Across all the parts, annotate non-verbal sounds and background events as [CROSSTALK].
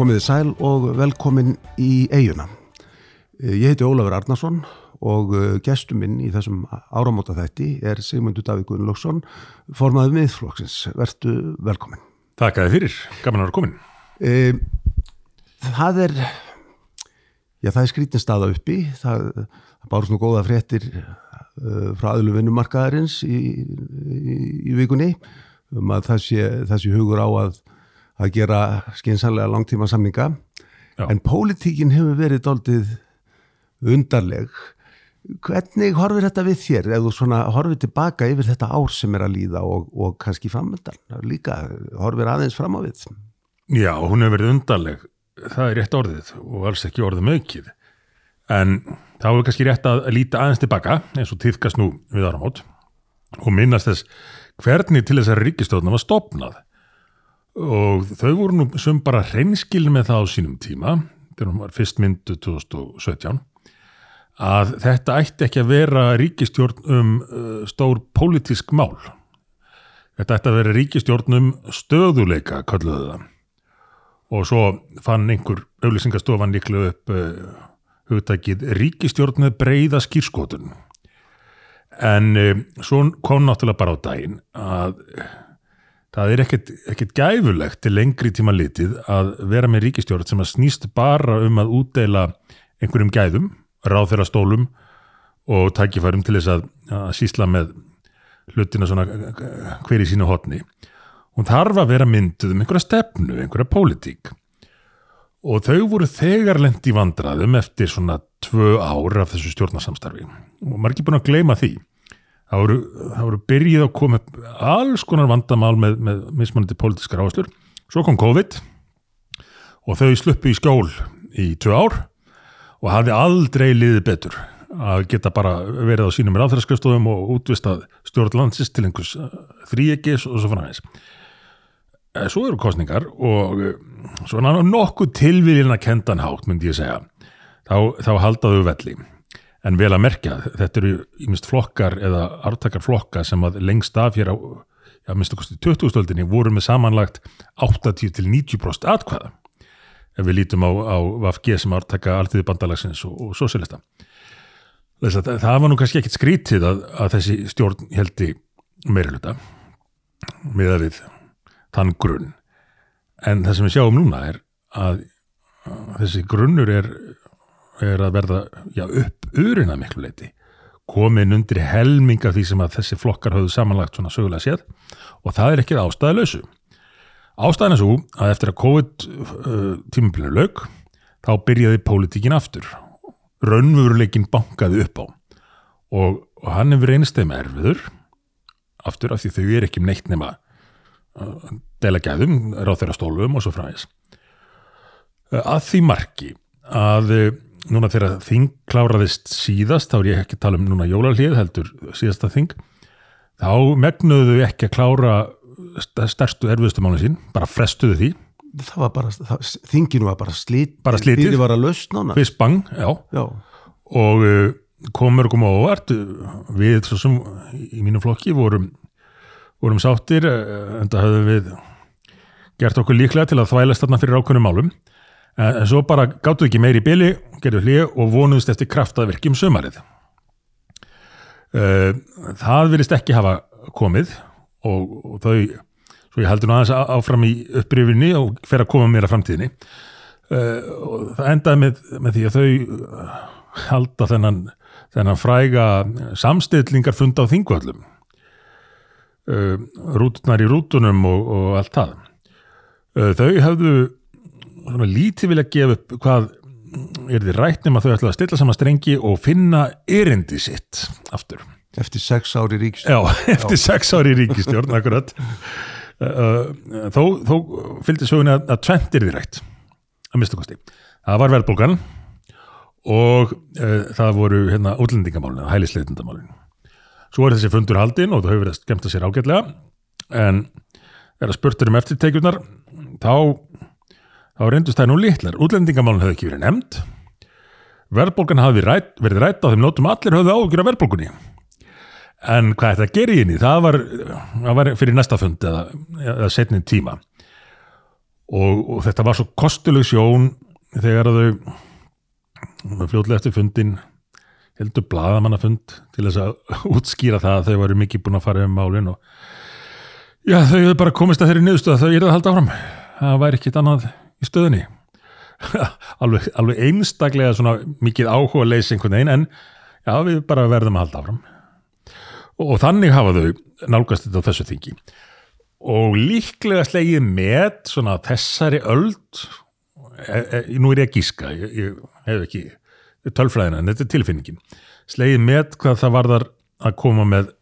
Komiði sæl og velkomin í eiguna. Ég heiti Ólafur Arnarsson og gestur minn í þessum áramóta þætti er Sigmundur Davík Gunnlaugsson, formaðið miðflokksins. Vertu velkomin. Takk að þið fyrir, gaman að vera komin. E, það er, já það er skrítin staða uppi, það, það bárst nú góða fréttir frá aðlu vinnumarkaðarins í, í, í vikunni um að það sé, það sé hugur á að, að gera skynsanlega langtíma samninga, Já. en pólitíkin hefur verið doldið undarleg. Hvernig horfir þetta við þér ef þú svona horfir tilbaka yfir þetta ár sem er að líða og, og kannski framöndan líka horfir aðeins fram á við? Já, hún hefur verið undarleg, það er rétt orðið og alls ekki orðið mögkið. En þá er kannski rétt að líta aðeins tilbaka, eins og týðkast nú við áramót, og minnast þess hvernig til þessari ríkistjóðna var stopnað. Og þau voru nú sem bara hreinskil með það á sínum tíma, þegar hún var fyrst myndu 2017, að þetta ætti ekki að vera ríkistjórn um uh, stór pólitísk mál. Þetta ætti að vera ríkistjórn um stöðuleika, kalluðu það. Og svo fann einhver auðlýsingastofan líklega upp uh, hugtækið ríkistjórn með breyða skýrskotun. En uh, svo kom náttúrulega bara á daginn að það er ekkert, ekkert gæfulegt til lengri tíma litið að vera með ríkistjórn sem að snýst bara um að útdeila einhverjum gæðum, ráð þeirra stólum og tækifærum til þess að, að sísla með hlutina svona hver í sínu hotni. Hún þarf að vera mynduð um einhverja stefnu, einhverja pólitík og þau voru þegar lendi vandraðum eftir svona tvö ár af þessu stjórnarsamstarfi og maður er ekki búin að gleyma því. Það voru, það voru byrjið að koma alls konar vandamál með, með mismunandi pólitískar áherslur. Svo kom COVID og þau sluppu í skjól í tvö ár og hafði aldrei liðið betur að geta bara verið á sínum ráðhverjarskjöfstofum og útvistað stjórn landsist til einhvers þríegis og svo framhægis. Svo eru kostningar og svona nokkuð tilvílina kendanhátt myndi ég segja. Þá, þá haldaðu velli. En vel að merkja, þetta eru ímest flokkar eða artakar flokka sem að lengst af hér á, okkur 20-stöldinni voru með samanlagt 80-90% atkvæða ef við lítum á, á VFG sem ártaka alltíði bandalagsins og, og sosialista. Þess að það var nú kannski ekkit skrítið að, að þessi stjórn heldi meiriluta með að við þann grunn. En það sem við sjáum núna er að, að þessi grunnur er, er að verða já, upp urinn að miklu leiti komin undir helming af því sem að þessi flokkar höfðu samanlagt svona sögulega séð og það er ekki ástæðalösu. Ástæðan er svo að eftir að COVID uh, tímabilinu lög þá byrjaði pólitíkin aftur. Raunvöruleikin bankaði upp á og, og hann hefur reynist þeim erfiður aftur af því þau er ekki neitt nema uh, dela gæðum, ráð þeirra stólum og svo fræðis. Uh, að því marki að uh, núna þegar þing kláraðist síðast, þá er ég ekki að tala um núna jólalíð heldur síðasta þing, þá megnuðu ekki að klára stærstu erfiðustu málinn sín, bara frestuðu því. Það var bara, það, þinginu var bara slít Bara slítið. Bíði var að lausn ána fyrst bang, já, Já, og uh, komur og koma óvart. Við svo sem í mínu flokki vorum, vorum sáttir uh, en það höfum við gert okkur líklega til að þvælast þarna fyrir ákveðnum málum en, en svo bara gáttu ekki meiri í byli, gerðu hlýja og vonuðist eftir kraftaverki um sömarið uh, það virðist ekki hafa komið og, þau svo ég heldur nú aðeins áfram í upprifinni og fer að koma mér að framtíðinni. Uh, og það endaði með, með því að þau halda þennan, þennan fræga samstillingar funda á þingvöllum. Uh, rútunar í rútunum og, og allt það. Þau hefðu svona lítið vilja gefa upp hvað er þið rætt nema þau ætla að stilla saman strengi og finna erindi sitt aftur eftir sex ári ríks Já, [LAUGHS] eftir sex ári ríkistjórn, akkurat. Uh, [LAUGHS] þó, þó fylgdi sögunni að, að tvent er því rætt, að mista kosti. Það var verðbólgan og uh, það voru hérna útlendingamálinu, hælisleitundamálinu. Svo er þessi fundur haldinn og það hefur verið að skemmta sér ágætlega, en er að spurtur um eftirtekjurnar, þá, þá reyndust það nú litlar. Útlendingamálinu hefði ekki verið nefnd, verðbólgan hafi rætt, verið rætt á þeim nótum allir höfðu ágjur af verðbólgunni. En hvað þetta gerir í, það var, það var fyrir næsta fund eða, eða setnið tíma. og, og þetta var svo kostuleg sjón þegar þau fljótlega eftir fundin heldur blaðamannafund til þess að [LAUGHS] útskýra það að þau varu mikið búin að fara um málin og já, þau hefur bara komist að þeirri niðurstöð að þau eru að halda áfram það væri ekkit annað í stöðunni. [LAUGHS] Alveg, alveg einstaklega svona mikið áhuga að leysa einhvern veginn en já, við bara verðum að halda áfram. Og, og þannig hafa þau nálgast þetta á þessu þingi. Og líklega slegið með svona þessari öld e, e, nú er ég að gíska ég, ég hef ekki tölfræðina en þetta er tilfinningin. Slegið með hvað það varðar að koma með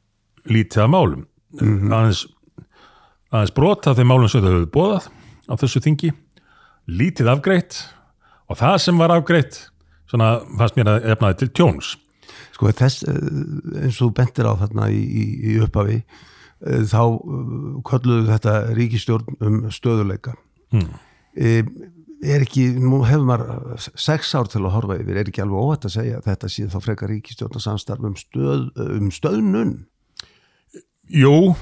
lítið að málum. Aðeins, aðeins brota þeim málum sem þau höfðu bóðað á þessu þingi lítið afgreitt og það sem var afgreitt svona fannst mér að efnaði til tjóns. Sko þess, eh, eins og bentir á þarna í, í, í upphafi eh, þá eh, kölluðu þetta ríkistjórn um stöðuleika mm. er ekki, nú hefur maður sex ár til að horfa yfir, er ekki alveg óhætt að segja að þetta sé þá frekar ríkistjórn að samstarf um, stöð, um stöðnun? Jú,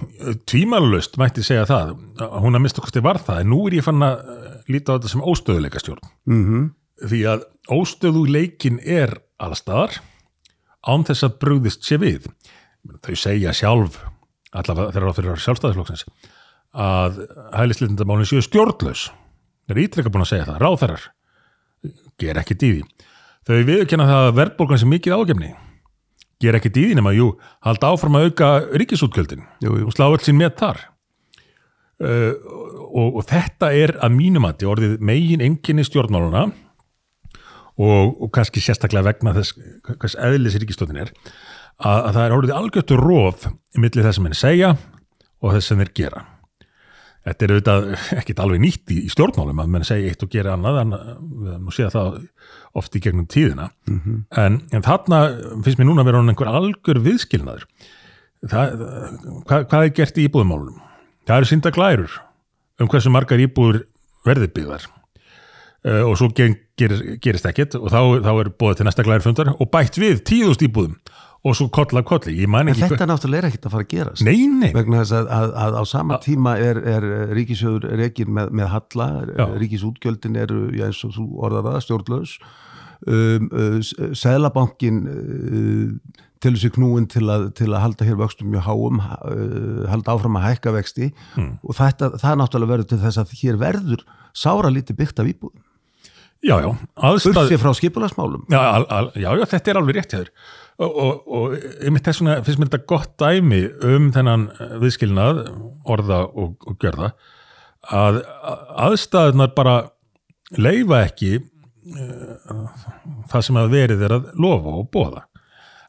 tvímalust mætti segja það, hún að mista kosti var það, en nú er ég fann að líta á þetta sem óstöðuleika stjórn mm -hmm. því að óstöðuleikin er allstaðar án þess að brugðist sé við. Þau segja sjálf allavega þeirra á þeirra sjálfstæðisflokksins að hælislindamálinn séu stjórnlaus. Þeir eru ítrekka búin að segja það, ráþærar ger ekki dýði þau viðkjanna það að verðbólgan sem mikið ágefni ger ekki dýði nema, jú, halda áfram að auka ríkisútgjöldin og slá öll sín með þar uh, og, og þetta er að mínumati orðið megin enginni stjórnmáluna og, og kannski sérstaklega vegna þess hvers eðlis ríkistóttin er að, að það er orðið algjörtu róf í millið þess að menn segja og þess sem þeir gera Þetta er auðvitað ekkit alveg nýtt í, í stjórnmálum að menn segja eitt og gera annað en við erum að segja það oft í gegnum tíðina mm -hmm. en, en þarna finnst mér núna að vera einhver algjör viðskilnaður það, hvað, hvað er gert í íbúðumálunum? Það eru synda glærur um hversu margar íbúður verði byggðar. Uh, og svo ger, gerist ekkit og þá, þá er búið til næsta glærfundar og bætt við tíðust íbúðum og svo koll af kolli. En þetta náttúrulega er ekkert að fara að gerast. Nei, nei. vegna þess að, að, að á sama tíma er, er ríkisjöður reygin með, með halla, ríkisútgjöldin eru, já, eins og þú orðar það, stjórnlaus. Um, uh, Sælabankin uh, til þessi knúin til að, til að halda hér vöxtum mjög háum uh, halda áfram að hækka vexti. Hmm. og þetta, það náttúrulega verður til þess að hér verður sára lítið byggt af íbúðum. Já, já, Bursið frá skipulagsmálum. Já, já, já, þetta er alveg rétt hjá þér. Og, einmitt þess vegna finnst mér þetta gott dæmi um þennan viðskilnað orða og, og gjörða að aðstæðunar bara leifa ekki uh, það sem að verið er að lofa og bóða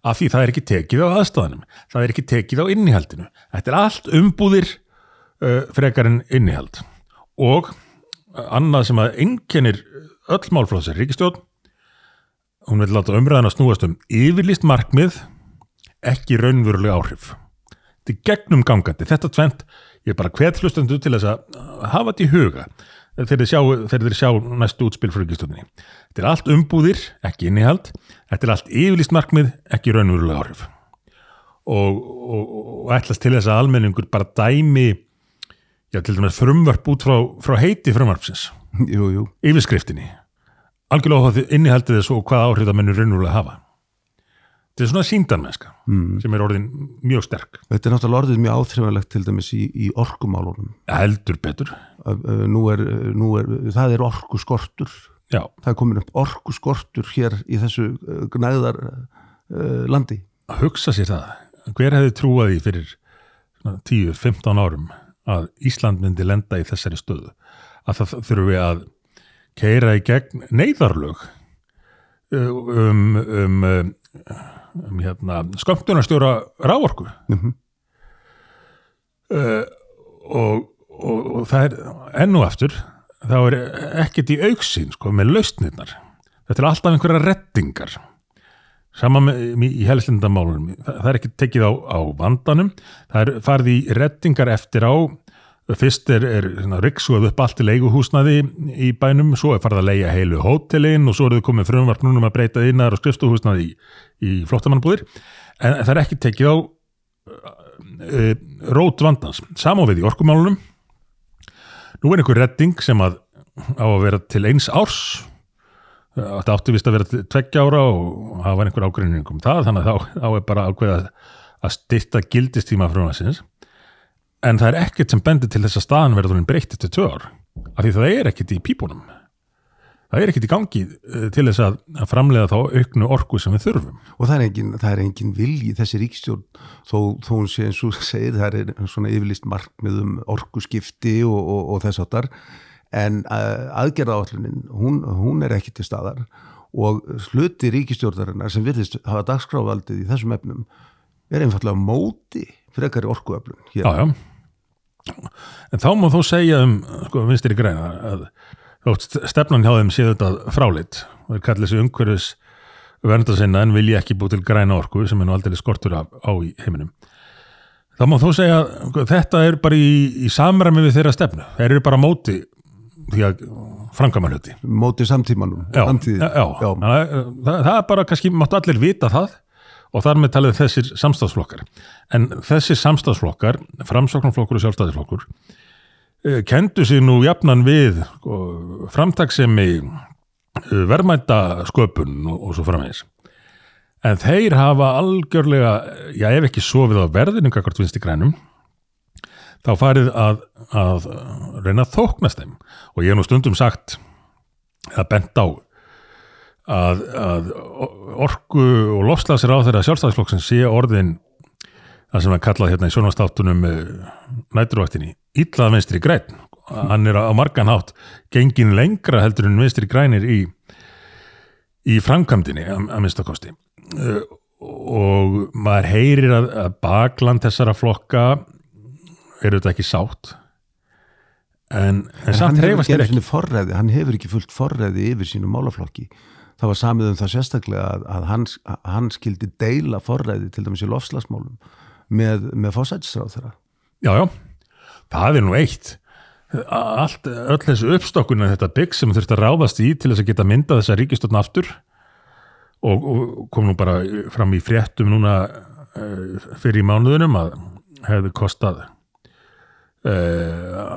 af því það er ekki tekið á aðstæðanum það er ekki tekið á innihaldinu. Þetta er allt umbúðir uh, frekar en innihald. Og annað sem að einkennir öll málflóðsir ríkistjórn hún vil láta umræðan að snúast um yfirlýst markmið ekki raunverulega áhrif. Þetta er gegnum gangandi, þetta tvent ég er bara hvet hlustendu til þess að hafa þetta í huga þegar þeir sjá, þeir sjá næstu útspil fyrir ríkistjórninni þetta er allt umbúðir, ekki innihald. Þetta er allt yfirlýst markmið, ekki raunverulega áhrif. Og, og, og ætlast til þess að almenningur bara dæmi já, til dæmis frumvarp út frá, frá heiti frumvarpsins. Jú, jú. Yfirskriftinni. Algjörlega óháð innihaldið þessu og hvað áhrif það mennur raunverulega hafa. Þetta er svona síndarmennska mm. sem er orðin mjög sterk. Þetta er náttúrulega orðið mjög áþrifalegt til dæmis í, í orkumálunum. heldur betur, Nú er, nú er, það er orkuskortur. já, Það er komin upp orkuskortur hér í þessu uh, gnæðar uh, landi. að hugsa sér það hver hefði trúað því fyrir svona 10-15 árum að Ísland myndi lenda í þessari stöðu að það þurfum við að keira í gegn neyðarlög um, um, um, um hérna, skömmtunarstjóra ráorku Mhm. uh, og, og, og það er enn og aftur þá er ekkert í auksín sko, með lausnirnar. Þetta er alltaf einhverja reddingar. Sama með, í helslindamálunum. Það, það er ekki tekið á, á vandanum. Það er farið í reddingar eftir á. Fyrst er, er riksuð upp allt í leiguhúsnaði í bænum, svo er farið að leia heilu hótelin og svo er þau komið frumvarp núna um að breyta innar og skrifstuhúsnaði í, í flottamannbúðir en það er ekki tekið á uh, rót vandans. Samávið í orkumálunum nú er einhver redding sem að á að vera til eins árs. Þetta átti vist að vera til tveggja ára og það var einhver ágreining um það þannig að þá þá er bara ákveða að styrta gildistíma frumvarsins en það er ekkert sem bendir til þess að staðan verður breytt til tvö ár af því það er ekkert í pípunum það er ekkert í gangi eh, til þess að, framlega þá auknu orku sem við þurfum og það er engin, það er engin vilji þessi ríkstjórn þó, þó hún sé eins og segir það er svona yfirlist markmið um orkuskipti og, og, og þess áttar en uh, aðgerðaállunin hún, hún er ekki til staðar og hluti ríkistjórnarinnar sem virðist hafa dagskráfaldið í þessum efnum er einfallega móti frekari orkuöflun hér. Já, já. En þá má þó segja um sko, vinstir í græna að stefnan hjá þeim séu þetta fráleitt og þeir kalli þessu umhverfis vernda sinna en vilja ekki búið til græna orku sem er nú aldrei skortur af, á í heiminum. Þá má þó segja þetta er bara í, í samræmi við þeirra stefnu. Þeir eru bara á móti því að framkvæma hluti. móti samtímanum Já, já, já. Það, það, það er bara kannski máttu allir vita það og þar með talið þessir samstafsflokkar. En þessir samstafsflokkar, framsóknarflokkur og sjálfstæðisflokkur, eh, kendu sig nú jafnan við sko, framtaksemi eh, verðmæta sköpun og, og svo framvegis. En þeir hafa algjörlega, já ef ekki sofið á verðinu kakvart vinst í grænum, þá farið að, að reyna að þóknast þeim. Og ég hef nú stundum sagt að bent á að, að orku og lofslagsir á þeirra sjálfstæðisflokksins sé orðin það sem er kallað hérna í sjónvastáttunum næturvaktinni, illað vinstri græn hann er á margan hátt gengin lengra heldur en vinstri grænir í, í framkvæmdini að, minnstakosti uh, og maður heyrir að, að bakland þessara flokka eru þetta ekki sátt. En, en, En samt hefur ekki, forræði, hann hefur ekki fullt forræði yfir sínu málaflokki. Það var samið um það sérstaklega að, að hann skildi deila forræði til dæmis í lofslagsmálum með, með fósætisráð þeirra. Já, já, það er nú eitt allt, öll þessu uppstokkuna þetta bygg sem þurfti að ráðast í til þess að geta myndað þessa ríkistotn aftur og, og kom nú bara fram í fréttum núna uh, fyrir í mánuðunum að hefði kostað uh,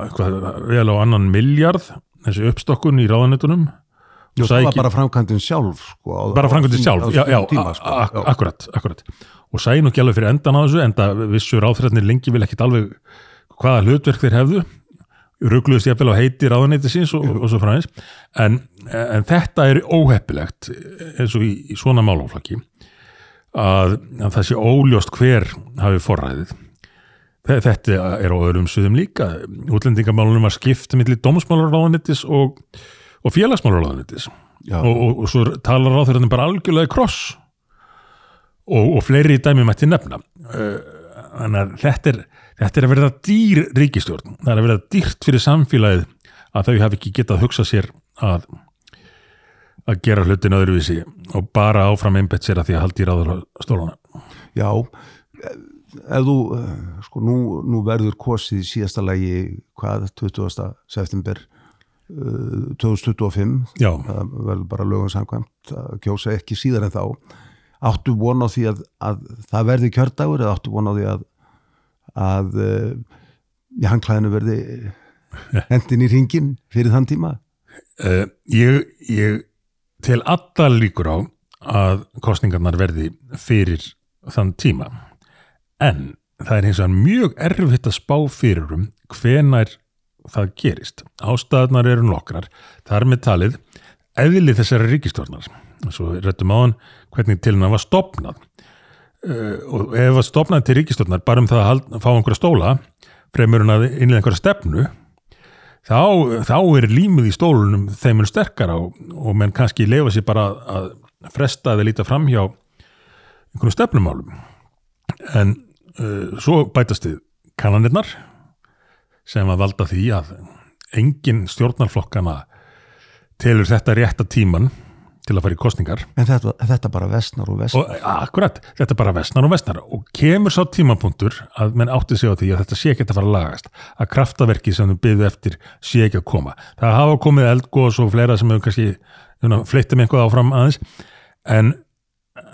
eitthvað, vel á annan miljard þessu uppstokkun í ráðanetunum Og það var bara framkvæmdin sjálf. Sko, á, bara á framkvæmdi sínum- sjálf, á já, já, sínum tíma, sko. Já. akkurat, akkurat og sæði nú ekki alveg fyrir endan á þessu enda vissu ráðfræðnir lengi vil ekkit alveg hvaða hlutverk þeir hefðu. Ruggluðist jafnvel á heiti ráðaneyti síns og, og svo fræðis en, en þetta er óheppilegt eins og í, í svona málaflaki að, að það sé óljóst hver hafi forræðið. Þe- Þetta er á öðrum suðum líka. Útlendingamálunum var skipt millir dómsmálaráðanitis og, og félagsmálaráðanitis Já. og, og, svo talar þeirra bara algjörlega kross og, og fleiri dæmi mætti nefna. Eh, Þannig að þetta er, þetta er að verða dýr ríkistjórn. Það er að verða dýrt fyrir samfélagið að þau hafi ekki getað hugsa sér að að gera hlutin öðruvísi og bara áfram einbett sér að því að haldi í ráður stólana. Já, ef þú, eh, sko, nú, nú verður kosið í síðasta lagi, hvað, 20. september uh, 2025, Já, það verður bara lögum samkvæmt að kjósa ekki síðar en þá. Áttu von á því að, að það verði kjördagur eða áttu von á því að, að uh, í hangklæðinu verði hendin í ringin fyrir þann tíma? Uh, ég, ég tel allar líkur á að kostningarnar verði fyrir þann tíma en það er hins vegar mjög erfitt að spá fyrir um hvenær það gerist. Ástæðnar eru nokkrar, þar með talið eðli þessari ríkistjórnar svo réttum á hann hvernig til hann var stopnað uh, og ef að stopnað til ríkistjórnar bara um það að hald- fá einhverja stóla fremur hann að innlega einhverja stefnu þá, þá er límið í stólunum þeim er sterkara og, og menn kannski leifa sér bara að fresta eða líta fram hjá einhvern stefnumálum. En uh, svo bætast við kannanirnar sem að valda því að engin stjórnarflokkana telur þetta rétta tíman til að fara í kostningar En þetta, þetta bara vestnar og vestnar. og akkurat, þetta bara vestnar og vestnar og kemur sá tímapunktur að menn átti sig á því að þetta sé ekki að fara að lagast að kraftaverki sem þau byggðu eftir sé ekki að koma. Það hafa komið eldgós og fleira sem hefur kannski fleittum einhvað áfram aðeins. En,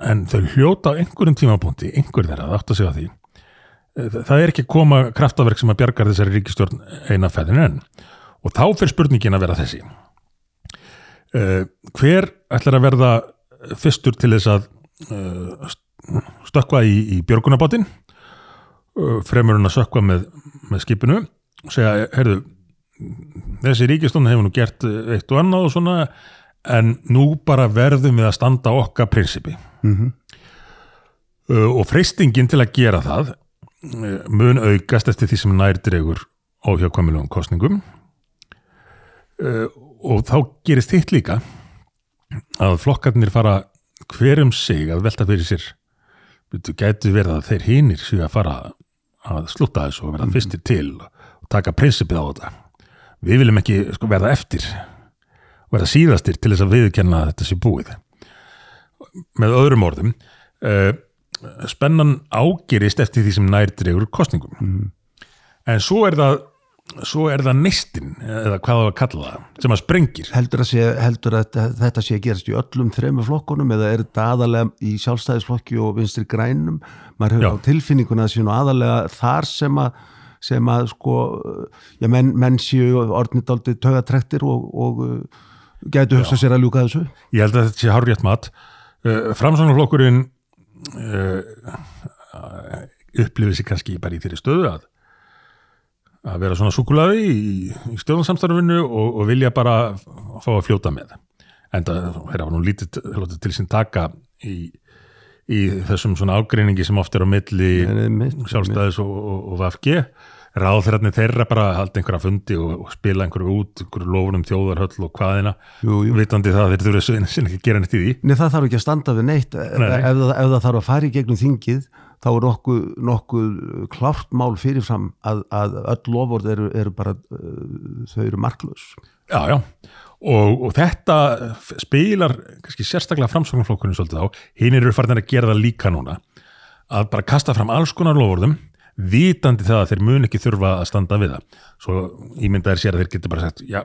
en þau hljóta á einhverjum tímapunkti, einhver þeirra að átti sig á því. Það er ekki að koma kraftaverk sem að bjargar þessari ríkistjórn eina fæðin enn. Og þá fyrir spurningin að vera þessi hver ætlar að verða fyrstur til þess að uh, stökkva í, í björgunabáttinn uh, fremur hann að sökkva með, með skipinu. Og segja, heyrðu þessi ríkistofn hefur nú gert eitt og annað og svona en nú bara verðum við að standa okkar prinsipi. Mhm. uh, og freystingin til að gera það mun aukast eftir því sem nær dregur óhjákvæmilegum kostningum uh, og þá gerist hitt líka að flokkarnir fara hver um sig að velta fyrir sér. Bíddu, gætu verið að þeir hinir séu að fara að slúta þessu og verða fyrstir til og taka prinsipið á þetta við viljum ekki sko, verða eftir verða síðastir til þess að viðkenna þetta sé búið. Með öðrum orðum uh, spennan ágerist eftir því sem nær dregur kostningum en svo er það svo er það neistin eða hvað það að kalla það sem að sprengir. Heldur að, sé, heldur að þetta- sé að gerast í öllum þremur flokkunum eða er þetta aðalega í sjálfstæðisflokki og vinstri grænum? Maður hefur á tilfinninguna að sé nú aðalega þar sem að sem að sko já, menn, menn séu orðnidaldi taugatrektir og, og uh, gætu hugsa sér að ljúka þessu. Ég held að þetta sé hárrétt mat. Uh, framsóknarflokkurinn uh, upplifir sig kannski bara í þeirri stöðu að að vera svona súkulaði í, í stjórnarsamstarfinu og, og vilja bara fá að fljóta með. En það er nú lítið til sín taka í, í þessum svona ágreiningi sem oft er á milli sjálfstæðis og, og, og VFG ráðþrætni þeirra bara að halda einhverja fundi og, spila einhverju út, einhverju lofunum þjóðarhöll og hvaðina, Jú, jú. vitandi það að þeir þurfa sinni ekki að gera neitt í því. Nei, það þarf ekki að standa við neitt. Nei, nei. Ef, það, ef það þarf að fara í gegnum þingið þá er nokkuð, nokkuð klárt mál fyrirfram að, að öll lofvord eru, eru bara uh, þau eru marklaus. Já, já, og, og þetta spilar kannski sérstaklega framsóknarflokkurinn svolítið á, hinn eru farin að gera það líka núna, að bara kasta fram alls konar lofurðum, vitandi það að þeir mun ekki þurfa að standa við það. Svo ímyndaðir sér að þeir getur bara sagt, já,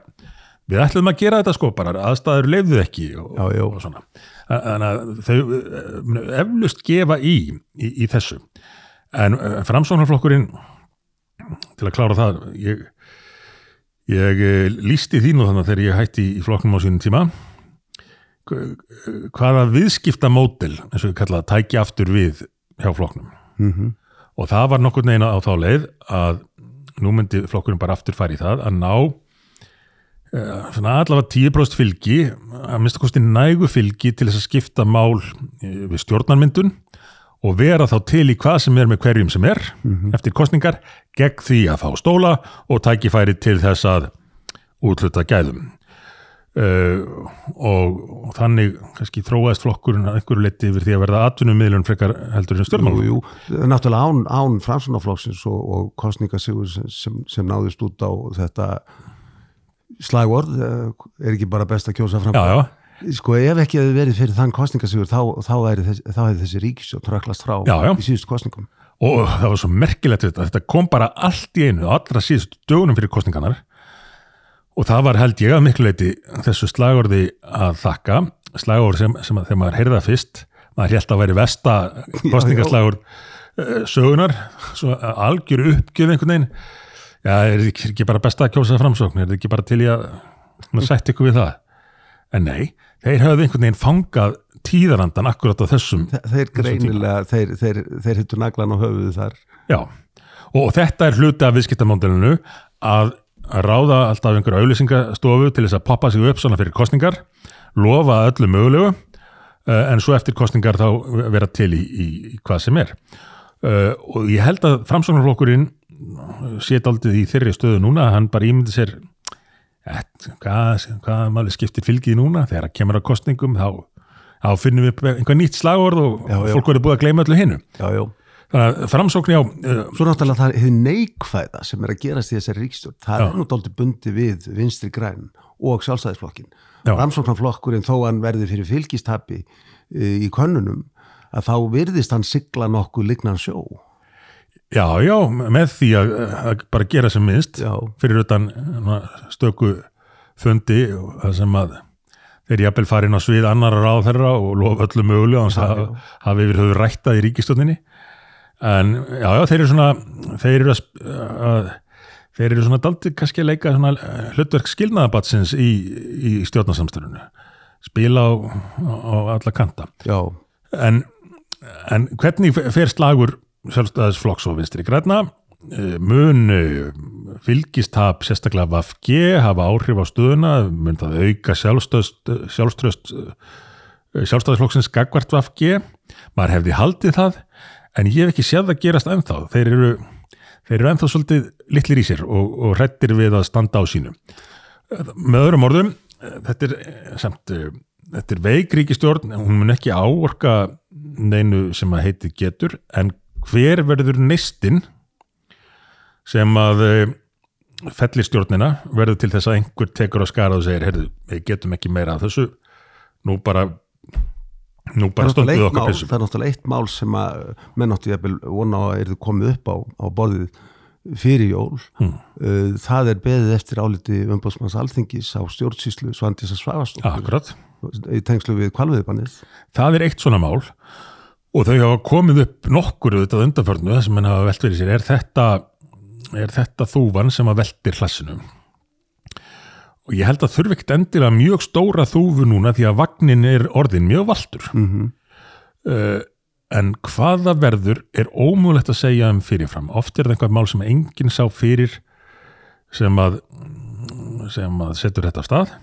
við ætlum að gera þetta sko, bara aðstæður leifðu ekki og, Já, já. og svona. Þannig að þau eh, eflust gefa í, í, í þessu. En uh, framsóknarflokkurinn, til að klára það, ég, Ég eh, lýsti því nú þannig að þegar ég hætti í flokknum á sínum tíma hv- hvaða viðskipta mótil, eins og við kallaða tæki aftur við hjá flokknum mm -hmm. og það var nokkur neina á þá leið að nú myndi flokkurinn bara aftur í það að ná allavega 10% fylgi að mista kosti nægu fylgi til þess að skipta mál eh, við stjórnarmyndun og vera þá til í hvað sem er með hverjum sem er eftir kostningar gegn því að fá stóla og tækifæri til þess að útluta gæðum. Uh, og, og þannig kannski þróaðist flokkurinn að einhverju leiti yfir því að verða atvinnummiðlun frekar heldur en stjórnmálum jú, jú, náttúrulega án, án framsunaflokksins og, og kostningasigur sem, sem, sem náðist út á þetta slagorð eh, er ekki bara best að kjósa fram Já, já, sko ef ekki hefði verið fyrir þann kostningasigur þá, þá, þessi, þá hefði þessi ríkisjótt tröklast frá Já, í síðust kostningum og það var svo merkilegt þetta, þetta kom bara allt í einu allra síðust dögunum fyrir kostningarnar og það var held ég að miklu leiti þessu slagorði að þakka. Slagorði sem, sem að þegar maður heyrði það fyrst maður held að væri vesta [LAUGHS] kostningaslagur uh, sögunar svo algjör uppgjöf einhvern veginn já, er þetta ekki- bara besta að kjósa framsókn? Er þetta ekki bara til í að sætt ykkur við það? En nei, þeir höfðu einhvern veginn fangað tíðarandan akkurat á þessum Þe- þeir greinilega, þeir, þeir, þeir hittu naglan á höfuðu þar. Já, og þetta er hluti af viðskiptamóndilinu að ráða alltaf einhverja auðlýsingastofu til þess að poppa sig upp svona fyrir kostningar, lofa öllu mögulegu, uh, en svo eftir kostningar þá vera til í, í, í hvað sem er. Uh, og ég held að framsóknarflokkurinn sé daldið í þeirri stöðu núna hann bara ímyndi sér hvað, hvað maður skiptir fylgið núna þegar það kemur á kostningum þá, þá finnum við einhver nýtt slagorð og Já, fólk verður búið að gleyma öllu hinnu. Þannig að framsókn já, uh, Svo náttúrulega það er neikvæða sem er að gerast í þessari ríkstjórn það Já. er nú dálítið bundi við vinstri græn og sjálfstæðisflokkin Já. Ramsóknarflokkurinn þó hann verði fyrir fylgistapi í könnunum að þá virðist hann sigla nokkuð lignan sjó Já, já, með því að, að bara gera sem minnst Já. fyrir utan stöku fundi sem að þeir jafnvel farin á svið annar ráð þeirra og lofa öllu mögulega Já, það hafi yfir höfðu rættað í ríkistjóninni en já, já, þeir eru svona þeir eru að, að þeir eru svona daldið kannski að leika hlutverk skilnaðabatsins í, í stjórnarsamstörunu spila á, á alla kanta. Já, en, en hvernig fer slagur sjálfstæðisflokks og vinstri græna Eh, mun eh, fylgistap sérstaklega VFG hafa áhrif á stöðuna mun það auka sjálfströst sjálfstæðisflokksins gagvart VFG maður hefði haldið það en ég hef ekki séð það gerast ennþá. Þeir eru, þeir eru ennþá svolítið litlir í sér og, og hrettir við að standa á sínu. Með öðrum orðum þetta er samt þetta er veikríkistjórn, hún mun ekki áorka neinu sem að heiti getur en hver verður neistinn sem að eh, fellir stjórnina verður til þess að einhver tekur á skara og segir, heyrðu, við getum ekki meira af þessu, nú bara nú bara er eitt okkar pissum það er náttúrulega eitt mál sem að menn áttu jafnvel vona að eru komið upp á, á borðið fyrir jól. Uh, það er beðið eftir áliti umbóðsmanns alþingis á stjórnsýslu Svandísa Svavastóttur Akkurat, í tengslu við kvalviðbannið það er eitt svona mál og þau hafa komið upp nokkur auðvitað undanförnu sem menn hafa velt fyrir sér er þetta, er þetta þúfan sem að veltir hlassinu og ég held að þurfi ekkert endilega mjög stóra þúfu núna því að vagnin er orðin mjög valtur mm uh, en hvaða verður er ómögulegt að segja um fyrirfram. Oft er það einhvað mál sem enginn sá fyrir sem að sem að setur þetta af stað.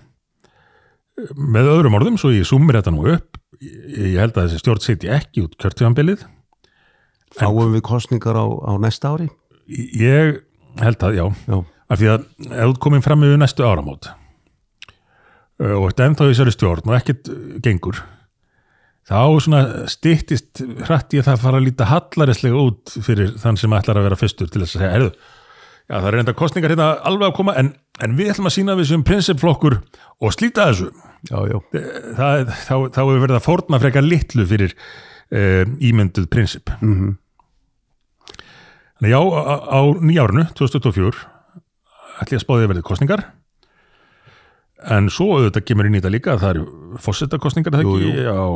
Með öðrum orðum svo ég sumir þetta nú upp ég held að þessi stjórn setji ekki út kjörtíðanbilið fáum við kostningar á, á næsta ári? Ég held að já. Já, af því að ef þú ert komin fram yfir næstu áramót og ert ennþá þessari stjórn og ekkert gengur þá svona styttist hrætt ég það að fara að líta hallarislega út fyrir þann sem ætlar að vera fyrstur til þess að segja, heyrðu, já það er enda kostningar hérna alveg að koma en, en við ætlum að sína við sem prinsipflokkur og slíta þessu. Já, já, það, þá, þá hefur verið að fórna frekar litlu fyrir uh, ímynduð prinsip. Mm Þannig já, á, á nýjárunu, 2024 ætli að spáði að verði kostningar en svo auðvitað kemur inn í þetta líka að það eru fórsetakostningar það Jú, ekki á,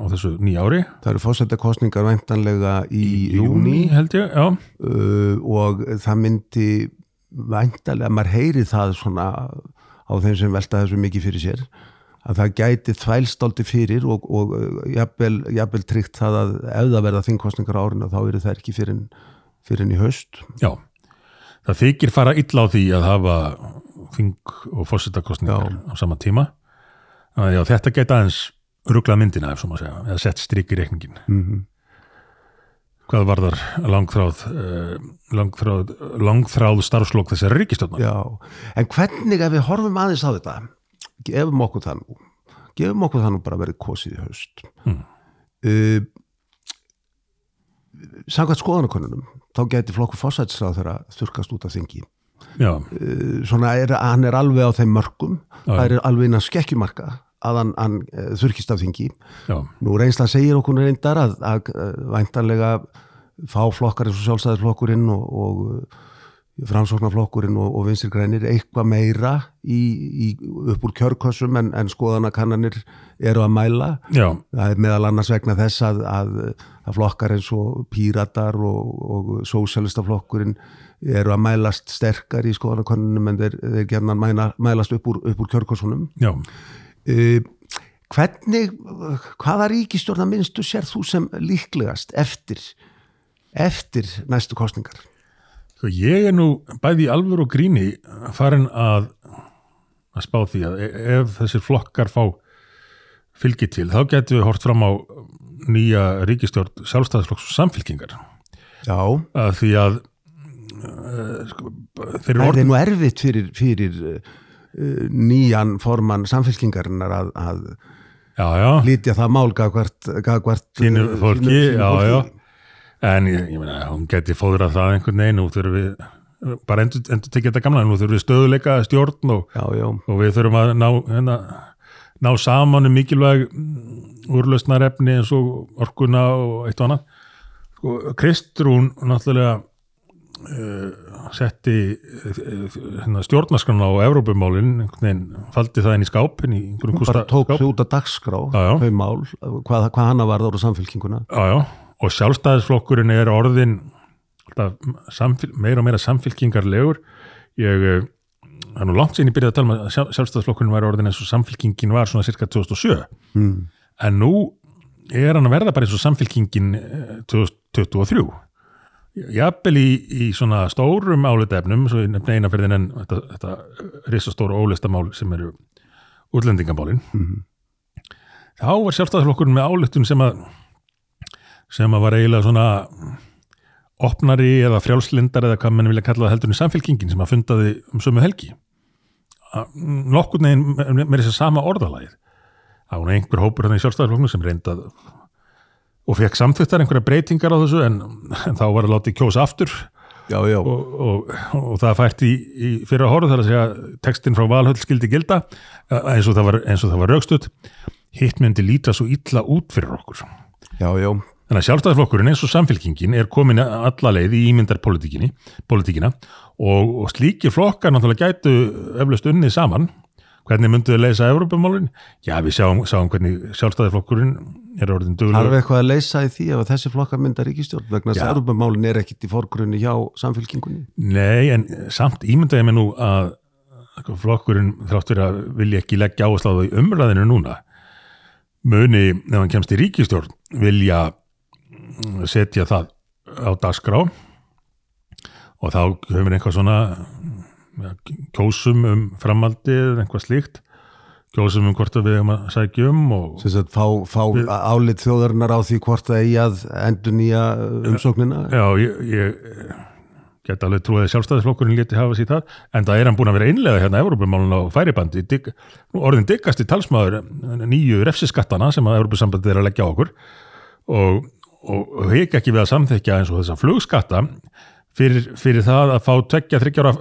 á þessu nýjári það eru fórsetakostningar væntanlega í, júni held ég, já, uh, og það myndi væntanlega, maður heyri það svona á þeim sem velta þessu mikið fyrir sér að það gæti þvælstáldi fyrir og, og uh, jafnvel, jafnvel tryggt það að ef það verða þingkostningar á árinu þá eru það ekki fyrir, fyrir í haust. Já. Það þykir fara illa á því að hafa þing og fórsetakostningar á sama tíma. Já, þetta geta aðeins ruglað myndina ef svo maður segja, eða sett strik í reikningin mm hvað varðar langþráð uh, langþráð, langþráð starfslokk þessari ríkistofnar Já, en hvernig ef við horfum aðeins á þetta gefum okkur það nú gefum okkur það nú bara verið kosið í haust. Hmm. uh, Samkvæmt skoðanakonunum þá gæti flokkur fórsætsráð þeirra þurkast út af þingi svona er, hann er alveg á þeim mörgum Já. það er alveg innan skekkjumarka að hann, hann uh, þurkist af þingi já, Nú reynslan segir okkur reyndar að, að, að væntanlega fá flokkar eins og sjálfstæðisflokkurinn og, og framsóknarflokkurinn og, og vinstri grænir eitthvað meira í, í, upp úr kjörkossum en, en skoðanakannanir eru að mæla. já, Það er meðal annars vegna þess að, að, að flokkar eins og píratar og, og sósjalistaflokkurinn eru að mælast sterkar í skoðanakannunum en þeir, þeir gerna mæla, mælast upp úr, upp úr kjörkossunum. já. Uh, hvernig, hvaða ríkistjórna minnstu sér þú sem líklegast eftir, eftir næstu kostningar? Sko ég er nú bæði í alvöru og gríni farin að, að spá því að e- ef þessir flokkar fá fylgi til, þá getum við hort fram á nýja ríkistjórn sjálfstæðisflokks og samfylkingar Já, að því að sko, þeir eru það orðin er nú erfitt fyrir, fyrir uh, nýjan formann samfélkingarinnar að, að já, já, lítja það mál gagvart, gagvart sínu uh, fólki, sínu- sínu fólki. já en ég, ég meina, hún geti fóðrað það einhvern veginn, þurfum við bara endur, endur tekið þetta gamla, nú þurfum við stöðuleika stjórn og og við þurfum að ná, hérna, ná saman um mikilvæg úrlausnarefni eins og orkuna og eitt og annað. Sko, Kristrún náttúrulega setti hérna, stjórnarskrana á Evrópumálin faldi það inn í skáp inn í hún bara tók skáp. þau út að dagskrá Já, já. þau mál, hvað, hvað hann var ára samfélkinguna já, og sjálfstæðisflokkurinn er orðin alltaf samfél, meira og meira samfélkingarlegur ég eh, það er nú langt síðan ég byrjaði að tala um að sjálf, sjálfstæðsflokkurinn var orðin eins og samfélkingin var svona cirka 2007 mm. en nú er hann að verða bara eins og samfélkingin eh, 2023 jafnvel í, í svona stórum álitefnum, svo ég nefni eina fyrir en þetta, þetta risastóru ólistamál sem eru útlendingamálin Mhm. þá var sjálfstæðsflokkurinn með álitun sem að sem að var eiginlega svona opnari eða frjálslindar eða hvað mann vilja kalla það heldur en samfélkingin sem að fundaði um sömu helgi nokkur neginn með þess að sama orðalagið var nú einhver hópur þannig í sjálfstæðarflokknu sem reyndað og fekk samþýttar einhverja breytingar á þessu en, en þá var að láta kjósa aftur. Já, já, og, og, og það fært í, í fyrra horf þar að segja textin frá Valhöll skildi gilda eins og það var, það var raukstuð hitt myndi líta svo illa út fyrir okkur. Já, já, Þannig að sjálfstæðarflokkurinn eins og samfélkingin er komin alla leið í ímyndarpolitíkina politíkina, og, og slíkir flokkar náttúrulega gætu eflaust unnið saman. Hvernig mynduðu leysa Evrópumálun? Já, við sjáum, sjáum hvernig sjálfstæðarflokkurinn er orðin Harfi duglegur. eitthvað að leysa í því ef þessi flokkar mynda ríkistjórn vegna þess að Europamálin er ekkit í forgrunni hjá samfélkingunni. Nei, en samt ímyndaði mig nú að flokkurinn þrátt fyrir að vilja ekki leggja áherslu á það í umræðinu núna muni, ef hann kemst í ríkistjórn, vilja mm, setja það á dagskrá og þá höfum við eitthvað svona kjósum um framaldið eða eitthvað slíkt. Kjósum um hvort að við höfum að sækja um Sem sagt, fá, fá álit þjóðarinnar á því hvort það eigi að endur nýja umsóknina. Já, ég, ég get alveg trúið að sjálfstæðisflokkurinn leti hafa sér það, en það er hann búin að vera einlega hérna Evropamálun á færibandi. Dig, orðin diggasti talsmaður nýju refsiskattana sem að Evropasambandið er að leggja okkur. Og, og, hek ekki við að samþekja eins og þessa flugskatta fyrir, fyrir það að fá tveggja þryggjára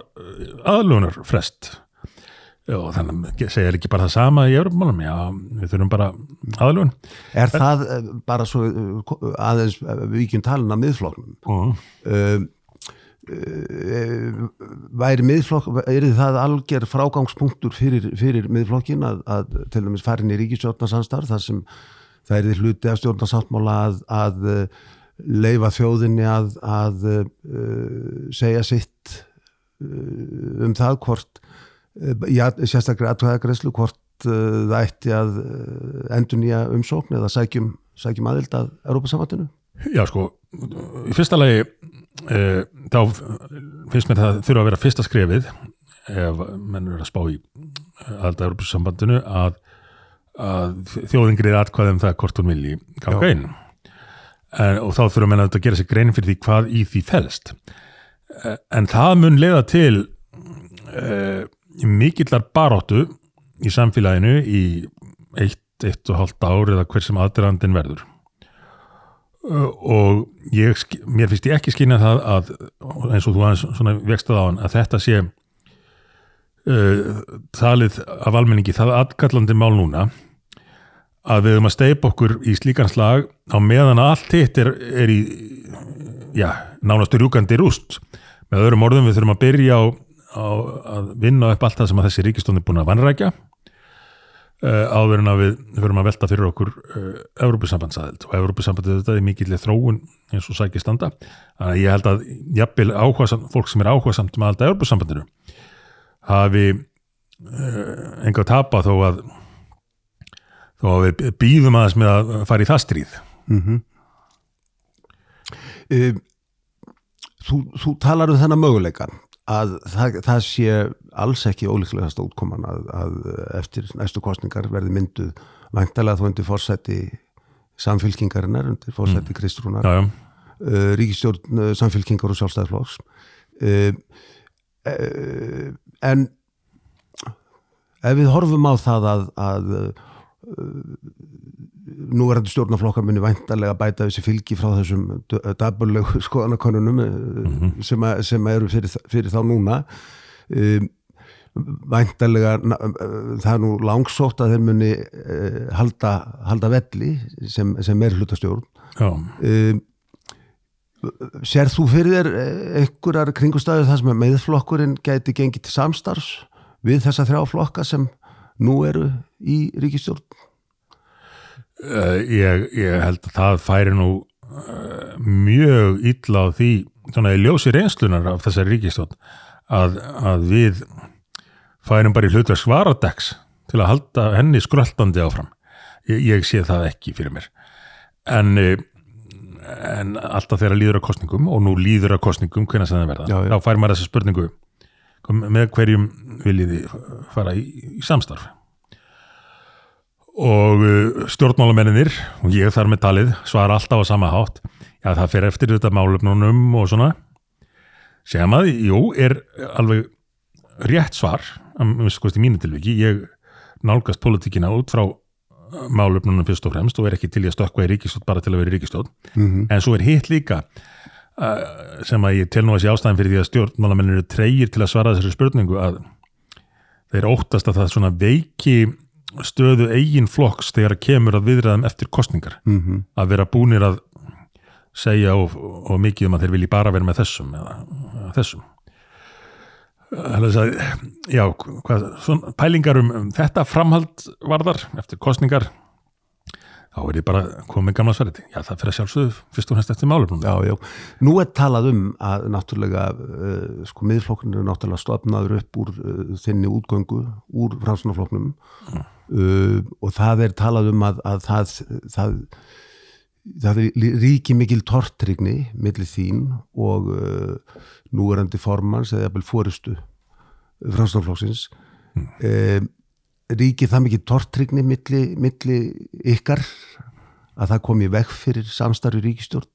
aðlunar frest og þannig segja ekki bara það sama í Evropamálum, já, við þurfum bara aðlun Er það eh, bara svo eh, aðeins eh, vikjum talin að miðflokknum? og Um, uh, væri miðflokk, er það alger frágangspunktur fyrir, fyrir miðflokkin að, að til dæmis farin í ríkistjórnarsanstarf þar sem það er hluti af stjórnarsáttmála að, að uh, leifa þjóðinni að, að uh, segja sitt uh, um það hvort uh, já, sérstaklega aðtöðagreyslu hvort uh, það ætti að endur nýja umsókn eða sækjum, sækjum aðild að Európa-samvættinu Já, sko, í fyrsta lagi e, þá finnst mér það þurfa að vera fyrsta skrefið ef menn er að spá í aðalda Európusambandinu að, að þjóðin greið atkvæðum það hvort hún vilji ganga en, og þá þurfa menn að gera sér grein fyrir því hvað í því felst. E, en það mun leiða til e, mikillar baróttu í samfélaginu í eitt, eitt og hálft ár eða hver sem aðdrandin verður. Uh, og ég, mér finnst ég ekki skynja það að eins og þú aðeins vextað á hann að þetta sé uh, talið af almenningi það aðkallandi mál núna að við höfum að steipa okkur í slíkan slag á meðan allt hitt er, er í já, nánastu rjúkandi rúst. Með öðrum orðum við þurfum að byrja á, á að vinna upp allt það sem að þessi ríkistónd er búin að vanrækja uh, áður en að við förum að velta fyrir okkur uh, Evrópusambandsaðild. Og Evrópusambandið þetta er mikill þróun eins og sækir standa. Þannig að ég held að jafnvel áhugasamt, fólk sem er áhugasamt með alltaf Evrópusambandinu hafi uh, enga tapa þó að að við býðum aðeins með að fara í það stríð. Mm þú, þú talar um þennan möguleika að það, það sé alls ekki ólíklegast útkoman að, að eftir næstu kostningar verði mynduð væntalega þú undir fórsætti samfylkingarinnar, undir fórsætti mm. Kristrúnar, uh, ríkistjórn uh, samfylkingar og sjálfstæðarflokks uh, uh, en ef við horfum á það að, að nú er þetta stjórnaflokkar muni væntalega bæta þessi fylgi frá þessum daburlegu [LAUGHS] skoðanakonunum mm sem, að, sem að eru fyrir, fyrir þá núna. Um, væntalega na- uh, það er nú langsótt að þeir muni uh, halda, halda velli sem, sem er hlutastjórn já. um, Sér þú fyrir þér eh, einhverjar kringustæðu þar sem meðflokkurinn gæti gengið til samstarfs við þessa þrjá flokka sem nú eru í ríkistjórn? Uh, ég, ég held að það færi nú uh, mjög illa á því svona í ljósi reynslunar af þessari ríkistjórn að, að við færum bara í hlutverk svaradeks til að halda henni skröltandi áfram ég, ég sé það ekki fyrir mér en, eh, en alltaf þegar líður að kostningum og nú líður að kostningum hvernig það verða, Já, já. þá fær maður þessa spurningu með hverjum viljið þið fara í, í samstarf? Og uh, stjórnmálamenninir og ég þar með talið svara alltaf á sama hátt. Já það fer eftir þetta málefnunum og svona. Sem að, jú, er alveg rétt svar kosti mínu tilviki, ég nálgast politíkina út frá málefnunum fyrst og fremst og er ekki til í að stökkva í ríkistótt bara til að vera í ríkistótt Mhm. en svo er hitt líka uh, sem að ég tel nú að sé ástæðan fyrir því að stjórnmálamennir eru treyir til að svara þessari spurningu að þeir óttast að það svona veiki stöðu eigin flokks þegar að kemur að viðræðum eftir kostningar Mhm. að vera búnir að segja og, og mikið um að þeir vilji bara vera með þessum eða, eða þessum. Að, já, hvað, svona, pælingar um, um þetta framhald varðar eftir kostningar þá er ég bara komið gamla sverði já það fyrir að sjálfsögðu fyrst og næst eftir málefnum Já, já. Nú er talað um að náttúrulega, uh, sko, miðflokknir er náttúrulega stofnaður upp úr uh, þinni útgöngu, úr fransunaflokknum uh, og það er talað um að, að það, það, það er ríki mikil tortrygni millir þín og núverandi formans eða jafnvel fóristu fransunaflokksins. Mm. Ríki það mikil tortrygni milli, milli ykkar að það komi vekk fyrir samstarfi ríkistjórn?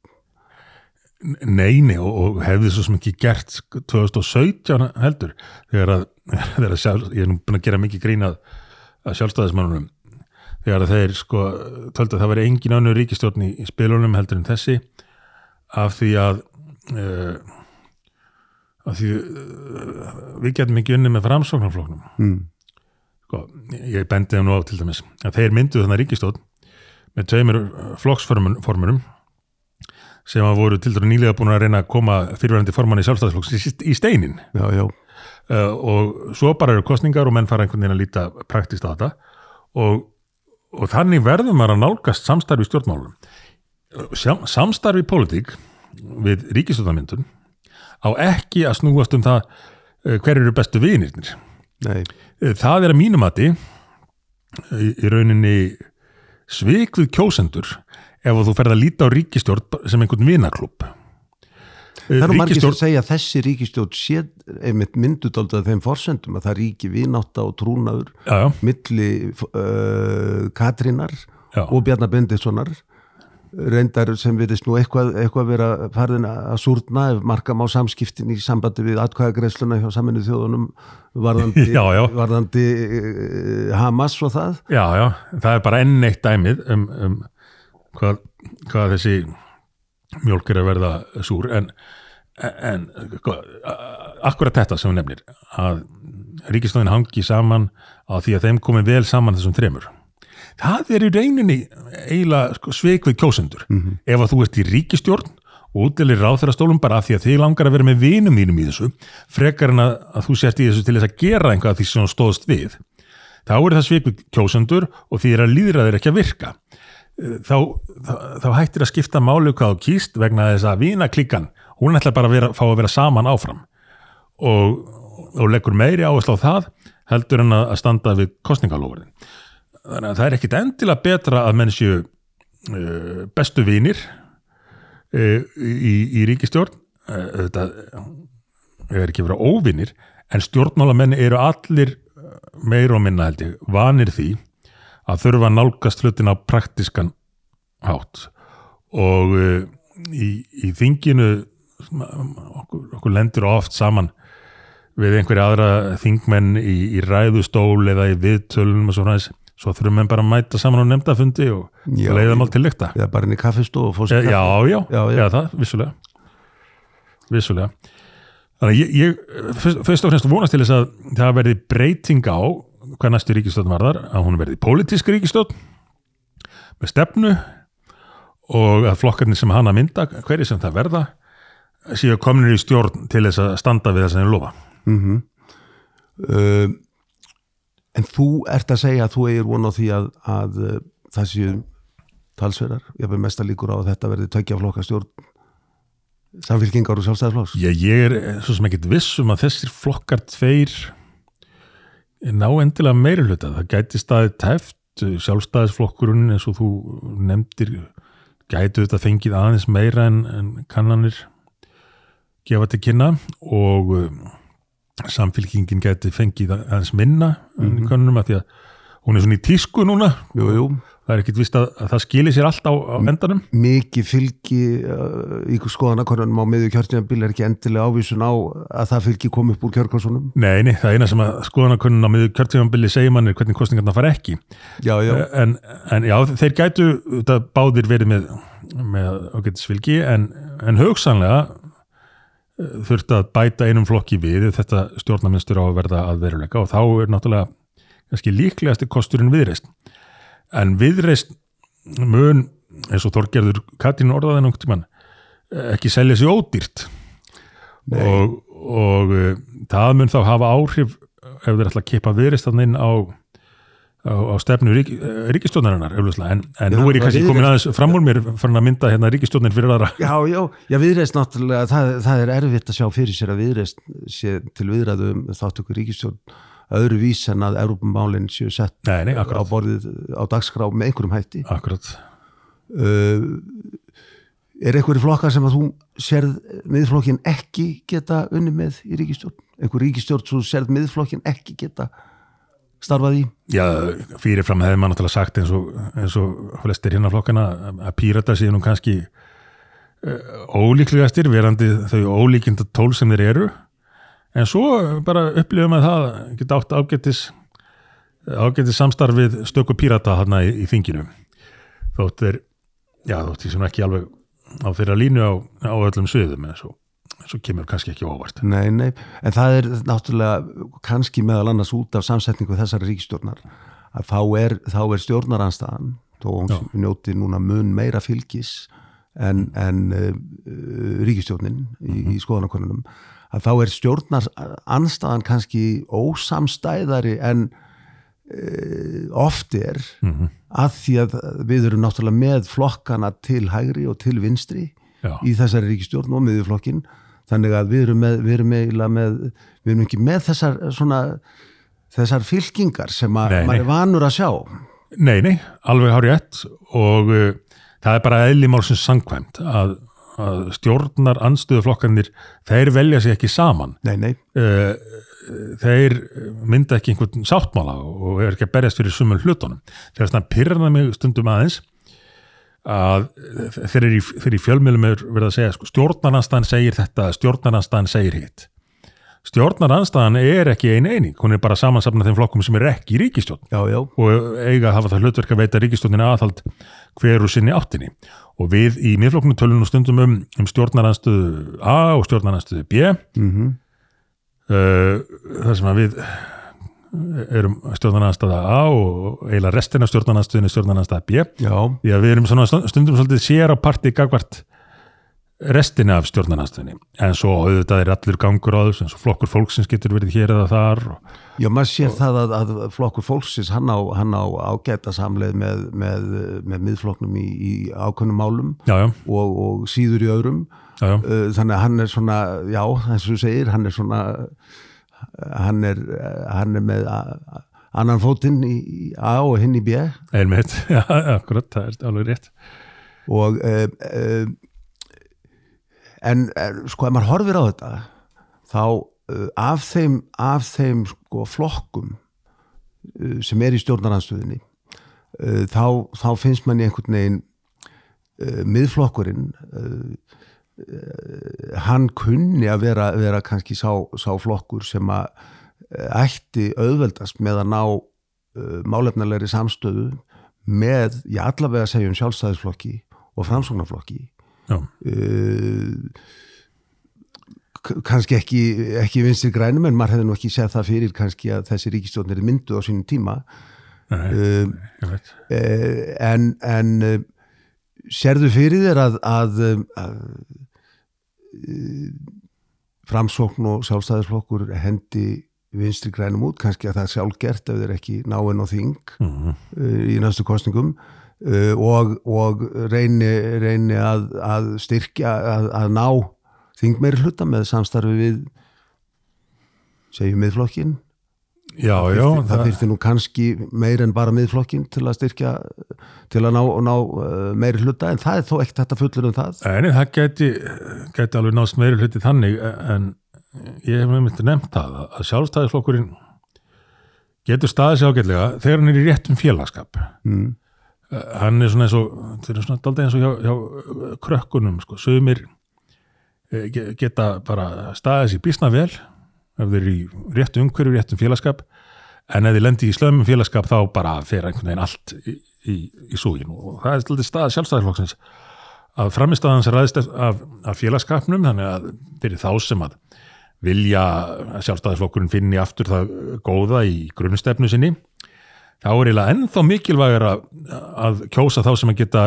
Neini og, og hefði svo sem ekki gert 2017 heldur þegar að, [LAUGHS] þegar að sjálf, ég er nú búin að gera mikið grín að, sjálfstæðismannunum þegar að þeir sko töldu að það veri engin önnur ríkistjórn í, í spilunum heldur en þessi af því að uh, af því uh, við getum ekki unni með framsóknarfloknum Mm. Sko, ég bendi þeim nú á til dæmis að þeir mynduðu þannig ríkistjórn með tveimur flokksformurum sem að voru til dæru nýlega búin að reyna að koma fyrirverandi formann í sjálfstæðisflokks í, í steinin Já, já, uh, og svo bara eru kostningar og menn fara einhvern veginn að líta praktist á þetta. Og, og þannig verður maður að nálgast samstarfi stjórnmálum Sjá, samstarfi pólitík við ríkistjórnarmyndun á ekki að snúast um það uh, hver eru bestu vinirnir nei, Eh, það er að mínum mati í, rauninni svik við kjósendur ef þú ferð að líta á ríkistjórn sem einhvern vinaklúb það eru margir sem segja að þessi ríkistjórn sé einmitt myndudaldið þeim forsendum að það ríki vinátta og trúnaður milli uh, Katrínar Já. og Bjarnar Benditssonar reyndar sem virðist nú eitthvað, eitthvað vera farðin að súrna ef markam á samskiptin í sambandi við atkvæðagreisluna hjá saminu þjóðunum varðandi, [LAUGHS] Já, já. varðandi uh, Hamas og það já, já, það er bara enn eitt dæmið um, um hvað, hvað þessi mjólk er að verða súr en, en hvað, akkurat þetta sem hún nefnir að ríkistóðin hangi saman á því að þeim komi vel saman þessum þremur það er í reyninni eiginlega sko, sveik við kjósendur. Ef að þú ert í ríkistjórn og útilir ráþærastólum bara af því að þið langar að vera með vinum þínum í þessu frekar en að, að þú sért í þessu til þess að gera einhvað því sem þú stóðst við þá er það sveik við kjósendur og því er að líðra þeir ekki að virka. Þá, þá, þá hættir að skipta máli hvað þú kýst vegna þess að vínaklíkan, hún ætla bara að vera, fá að vera saman áfram. Og, og leggur meiri áherslu á það heldur en að standa við kostningalófurinn. Þannig að það er ekkit endilega betra að menn séu uh, bestu vinir uh, í, í ríkistjórn uh, þetta er ekki vera óvinir en stjórnmálamenn eru allir meira og minna held ég vanir því að þurfa að nálgast hlutin á praktiskan hátt. Og í, í þinginu okkur, okkur lendur oft saman við einhverja aðra þingmenn í, í ræðustól eða í viðtölunum og svo fræðis svo þurfum menn bara að mæta saman á nefndafundi og, leiða mál til lykta. eða bara inn í kaffistofu og fá já, sér já, já, Já, já. það, vissulega. Vissulega. Þannig ég, ég fyrst, fyrst og fremst vonast til þess að það verði breyting á hvað næstu ríkistjóðn varðar að hún verði pólitísk ríkistjóðn með stefnu og að flokkarnir sem hana mynda hverju sem það verða séu kominir í stjórn til þess að standa við þess að þeir lofa. Uh, en þú ert að segja að þú eigir von á því að, að uh, það séu talsverðar, ég hef mesta líkur á að þetta verði tökja flokka stjórn samfélkingar og sjálfstæðarflokks Ég, ég er eh, svo sem ekkert viss um að þessir flokkar tveir ná endilega meiri hluta. Það gæti staðið tæft, sjálfstæðisflokkurinn eins og þú nefndir gætu þetta fengið aðeins meira en, en kannanir gefa til kynna og samfélkingin gæti fengið aðeins minna mm kannunum að því að hún er svona í tísku núna. Jú, jú. það er ekkit vist að, að það skilir sér allt á, á endanum. mikið fylgi uh, í skoðanakonunum á miðju kjörtjánabíl er ekki endilega ávísun á að það fylgi kom upp úr kjörkvarsunum Nei, nei, það er eina sem að skoðanakonun á miðju kjörtífambili segir manni hvernig kostningarna fara ekki. Já, já, en, en já, þeir gætu báðir verið með, með ágættisfylgi en, en hugsanlega eh, þurfti að bæta einum flokki við þetta stjórnarmynstur á að verða að veruleika og þá er náttúrulega kannski líklegasti kosturinn viðreist en viðreist mun eins og Þorgerður Katrín orðaði náttúrulega tíman ekki selja sér ódýrt. Og, og uh, það mun þá hafa áhrif ef þeir ætla að kipa viðreist þannig inn á á, á stefnu rík, ríkistjónarinnar eflauslega, en, en Já, nú er ég kannski komin aðeins fram úr mér farin að mynda hérna ríkistjónin fyrir aðra. Já, já, já viðreist náttúrulega það, það er erfitt að sjá fyrir sér að viðreist sé til viðræðu um þáttöku ríkistjórn öðru vís en að Európumálinn séu sett Nei, nei, á borðið á dagskrá með einhverjum hætti. Akkurat. Uh, er einhverju flokkar sem að þú sérð miðflokkin ekki geta unni með í ríkistjórn einhver ríkistjórn sem þú sérð miðflokkin ekki geta starfað í? Já, fyrirfram hefði maður náttúrulega sagt eins og, eins og flestir hérna flokkana að pírata séu nú kannski uh, ólíklegastir verandi þau ólíkinda tól sem þeir eru. En svo bara upplifum að það geta átt ágættis ágættis samstarfið stöku pírata þarna í, í þinginu. Þótt er, já þótt því sem ekki alveg á þeirra línu á, á öllum sviðum en svo, svo kemur kannski ekki óvart. Nei, nei, en það er náttúrulega kannski meðal annars út af samsetningu þessari ríkistjórnar að þá er, þá er stjórnaranstaðan þó hún njóti núna mun meira fylgis en, en uh, ríkistjórnin í, í skoðanakonunum að þá er stjórnaranstaðan kannski ósamstæðari en uh, oft er mm að því að við erum náttúrulega með flokkana til hægri og til vinstri Já, í þessari ríkistjórn og miðjuflokkin þannig að við erum, með, við erum, eiginlega með, við erum ekki með þessar svona, þessar fylkingar sem að Nei, nei. maður er vanur að sjá Nei, nei, alveg hár rétt og uh, það er bara eðlimálsins sangkvæmt að, að stjórnar anstöðuflokkanir, þeir velja sig ekki saman. Nei, nei, Uh, þeir mynda ekki einhvern sáttmála og er ekki að berjast fyrir sumul hlutunum. Þegar þannig pyrrna mig stundum aðeins að þeir eru í, þeir í fjölmjölum er verið að segja sko, stjórnaranstæðan segir þetta, stjórnaranstæðan segir hitt. Stjórnaranstæðan er ekki ein eining, hún er bara samansafna þeim flokkum sem er ekki í ríkistjórn já, já, og eiga að hafa það hlutverk að veita ríkistjórnina aðhald hver úr sinni áttinni. Og við í miðflokknu tölunum stundum um, um stjórnaranstöðu A og stjórnaranstöðu B. Mm uh, þar sem að við erum stjórnaranstöða A og eiginlega restina af stjórnaranstöðinu stjórnaranstöða B. Já, því að við erum stundum svolítið sér á parti gagvart restina af stjórnaranstöðinu en svo auðvitað er allur gangur á þessu eins og flokkur fólksins getur verið hér eða þar og, já, maður sér það að, að flokkur fólksins, hann á, hann á ágæta samleið með, með, með miðflokknum í, í ákveðnum málum já, já, og, og síður í öðrum. Já, já, þannig að hann er svona, já, eins og þú segir, hann er svona, hann er, hann er með annan fótinn í, í A og hinn í B. Einmitt, [LAUGHS] já, akkurat, það er alveg rétt. Og uh, uh, en uh, sko ef maður horfir á þetta þá af þeim, af þeim sko flokkum sem er í stjórnaranstöðinni uh, þá, þá finnst manni einhvern veginn miðflokkurinn hann kunni að vera, vera kannski sá, sá flokkur sem að uh, ætti auðveldast með að ná uh, málefnalegri samstöðu með, ég allavega að segja um sjálfstæðisflokki og framsóknarflokki. Uh, kannski ekki, ekki vinstri grænum en maður hefði nú ekki séð það fyrir kannski að þessi ríkistjórn er mynduð á sínum tíma. Nei, uh, en, en sérðu fyrir þér að, að, að framsókn og sjálfstæðisflokkur hendi vinstri grænum út, kannski að það er sjálfgert ef þeir ekki náinn á þing mm uh, í næstu kostningum uh, og, og reyni, reyni að, að styrkja, að, að ná þingmeiri hluta með samstarfi við segjum miðflokkin já, já, það, það þyrfti nú kannski meir en bara miðflokkin til að styrkja til að ná, ná uh, meiri hluta en það er þó ekkert þetta fullur um það En það geti, geti alveg nást meiri hluti þannig en ég hef með myndi nefnt það að sjálfstæðisflokkurinn getur staðið sér ágætlega þegar hann er í réttum félagskap. mm. Hann er svona eins og, þeir eru svona daldið eins og hjá, hjá krökkunum, sko, sögumir geta bara staðið sér bísna vel ef þeir eru í réttu umhverju, réttum félagskap en ef þeir lendi í slömmum félagskap þá bara fer einhvern veginn allt í, í, í súgin og það er svolítið stað sjálfstæðisflokksins. Að framistæðans ræðist af, af félagskapnum þannig að fyrir þá sem að vilja að sjálfstæðisflokkurinn finni aftur það góða í grunnstefnu sinni. Þá er eiginlega ennþá mikilvægur að, að kjósa þá sem að geta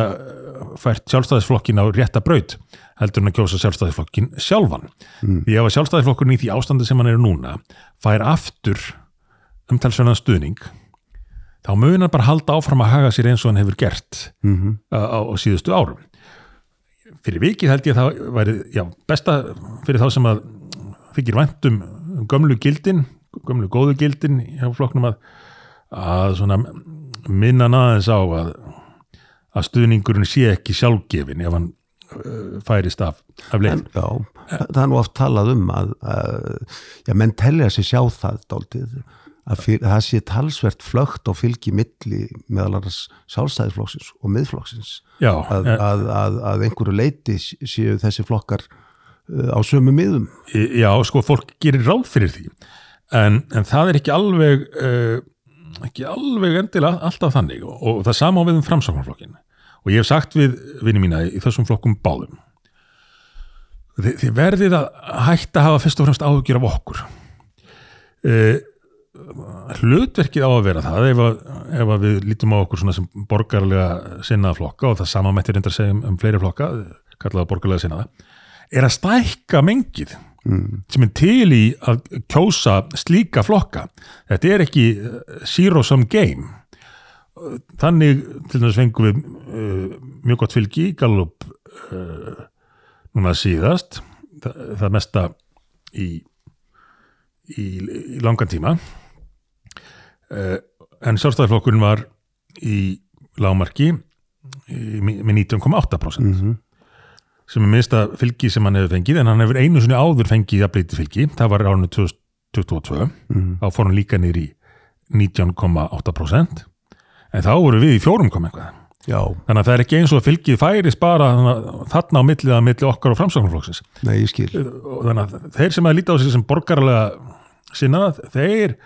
fært sjálfstæðisflokkin á rétta braut heldur en að kjósa sjálfstæðisflokkin sjálfan. Mm. því ef að sjálfstæðisflokkurinn í því ástandi sem hann er núna fær aftur umtalsverðan stuðning þá mun hann bara halda áfram að haga sér eins og hann hefur gert Mm -hmm. á, á, síðustu árum. Fyrir vikið held ég að það væri já, besta fyrir þá sem að þykir væntum gömlu gildin gömlu góðu gildin hjá flokknum að, að svona minna aðeins á að, að stuðningurinn sé ekki sjálfgefin ef hann uh, færist af, af leið. Já, það, er nú oft talað um að, að já, menn telja sér sjá það dálítið, að fyr, það sé talsvert flögt og fylgi milli meðal annars sjálfstæðisflokksins og miðflokksins. Já, að, en- að, að, að einhverju leiti séu þessi flokkar uh, á sömu miðum. Já, sko, fólk gerir ráð fyrir því. En, en það er ekki alveg uh, ekki alveg endilega alltaf þannig. Og, og það sama á við um framsáknarflokkin og ég hef sagt við vinni mína í þessum flokkum báðum. Þið, þið verðið að hætta að hafa fyrst og fremst áhugjur af okkur. Uh, hlutverkið á að vera það ef, að, ef að við lítum á okkur svona sem borgarlega sinnaða flokka og það sama mættir reyndar að segja um, um fleiri flokka kallaða borgarlega sinnaða er að stækka mengið mm. sem er til í að kjósa slíka flokka. Þetta er ekki uh, zero sum game. Þannig til þess fengum við uh, mjög gott fylgi í Gallup uh, núna síðast, það, það mesta í, í, í langan tíma. Uh, en sjálfstæðarflokkurinn var í lágmarki í, með 19,8% Mm sem er minnsta fylgi sem hann hefur fengið en hann hefur einu sinni áður fengið að breyti fylgi, það var árinu 2022 Mm. þá fór hann líka í 19,8% en þá voru við í 4, eitthvað. Já, þannig að það er ekki eins og að fylgið færis bara þarna á millið að milli okkar og framsóknarflokksins. Nei, ég skil. Og þannig að þeir sem að líta á sig sem borgarlega sinnað, þeir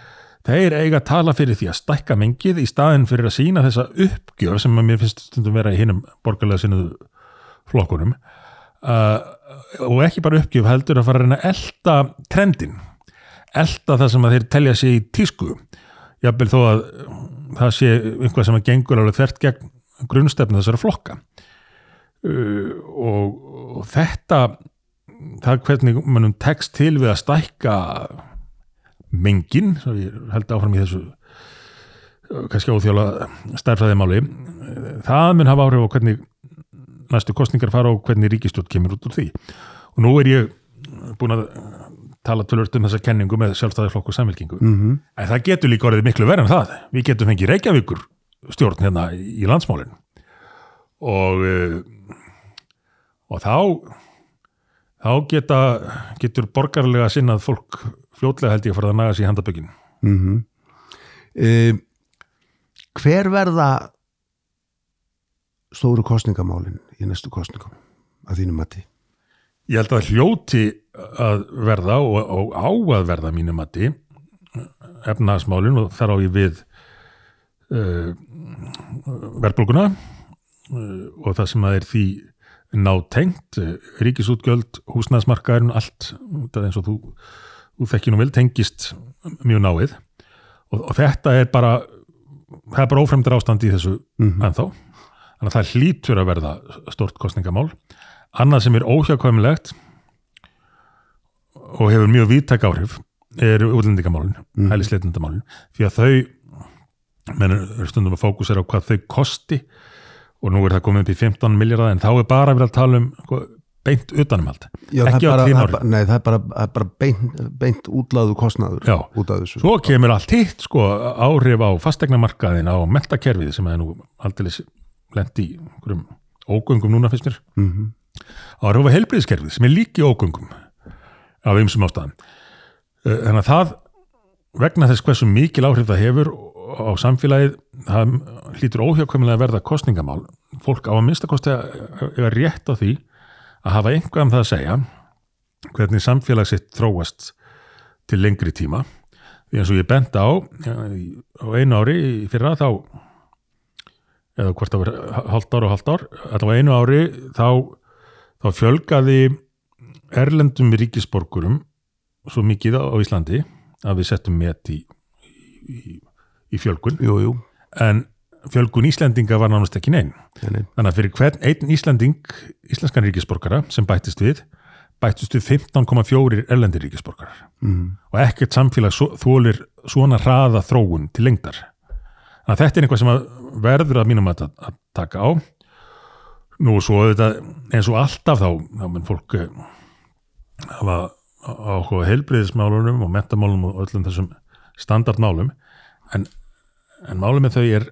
þeir eiga að tala fyrir því að stækka mengið í staðin fyrir að sína þessa uppgjöf sem að mér finnst stundum vera í hinnum borgarlega sinnuðu flokkunum uh, og ekki bara uppgjöf heldur að fara að reyna að elda trendin. Elda það sem að þeir telja sig í tísku. Jafnvel þó að það sé einhvað sem að gengur alveg þvert gegn grunnstefnu þessara flokka. Uh, og, og þetta það hvernig mannum tekst til við að stækka mengin, svo ég held áfram í þessu kannski óþjóla stærfræðimáli það mun hafa áhrif á hvernig næstu kostningar fara og hvernig ríkistjórn kemur út úr því. Og nú er ég búin að tala tölvört um þessa kenningu með sjálfstæðarflokk og samvilkingu mm en það getur líka orðið miklu verið en það. Við getum fengið Reykjavíkur stjórn hérna í landsmálin og uh, og þá þá geta getur borgarlega sinnað fólk fljótlega held ég að fara að naga sér í handabökin -hmm. uh, Hver verða stóru kostningamálin í næstu kostningum að þínum mati? Ég held að hljóti að verða og, og á að verða mínu mati efnaðasmálin og þar á ég við uh, verðbólguna uh, og það sem að er því nátengt, uh, ríkisútgjöld húsnæðsmarkaðurinn, allt það er eins og þú, þú þekki nú vel tengist mjög náið og, og þetta er bara það er bara ófremdur ástand í þessu Mhm. ennþá þannig að það hlýtur að verða stort kostningamál annað sem er óhjákvæmilegt og hefur mjög víttæk áhrif er útlendingamálin, mm. Mhm. hælisleitendamálin því að þau menn er stundum að fókusera á hvað þau kosti og nú er það komið upp í 15 miljardar en þá er bara verið að tala um sko, beint utanumhald ekki á bara, þín það ári bara, nei, það er bara, það er bara beint, beint útláðu kostnaður Já. út þessu. svo kemur allt hitt sko, áhrif á fastegnamarkaðin á mentakerfið sem er nú aldrei lent í einhverjum ógöngum núna fyrst mér Mhm. áhrif á helbriðiskerfið sem er líki ógöngum af ymsum ástæðum Eh, þannig að það vegna þess hversu mikil áhrif það hefur á samfélagið það hlýtur óhjákvæmulega að verða kostningamál fólk á að minnstakosti að eiga rétt á því að hafa einhvað um það að segja hvernig samfélag sitt þróast til lengri tíma. Því eins og ég bent á á einu ári í fyrra þá eða hvort það var hálft ár og hálft ár að á einu ári þá, þá fjölgaði erlendum ríkisborgurum svo mikið á Íslandi að við settum met í, í, í fjölgun. Jú, jú, en fjölgun Íslendinga var nánast ekki neinn nei, nei. þannig að fyrir hvern einn Íslanding íslenskan ríkisborgara sem bættist við bættist við 15,4 erlendir ríkisborgarar. Mm. og ekkert samfélag svo, þólir svona hraða þróun til lengdar. Þannig að þetta er eitthvað sem að verður að mínum að, að taka á. Nú og svo auðvitað eins og alltaf þá, þá menn fólk eh, hafa áhuga á heilbriðismálunum og mentamálunum og öllum þessum standardmálum en, en málum með þau er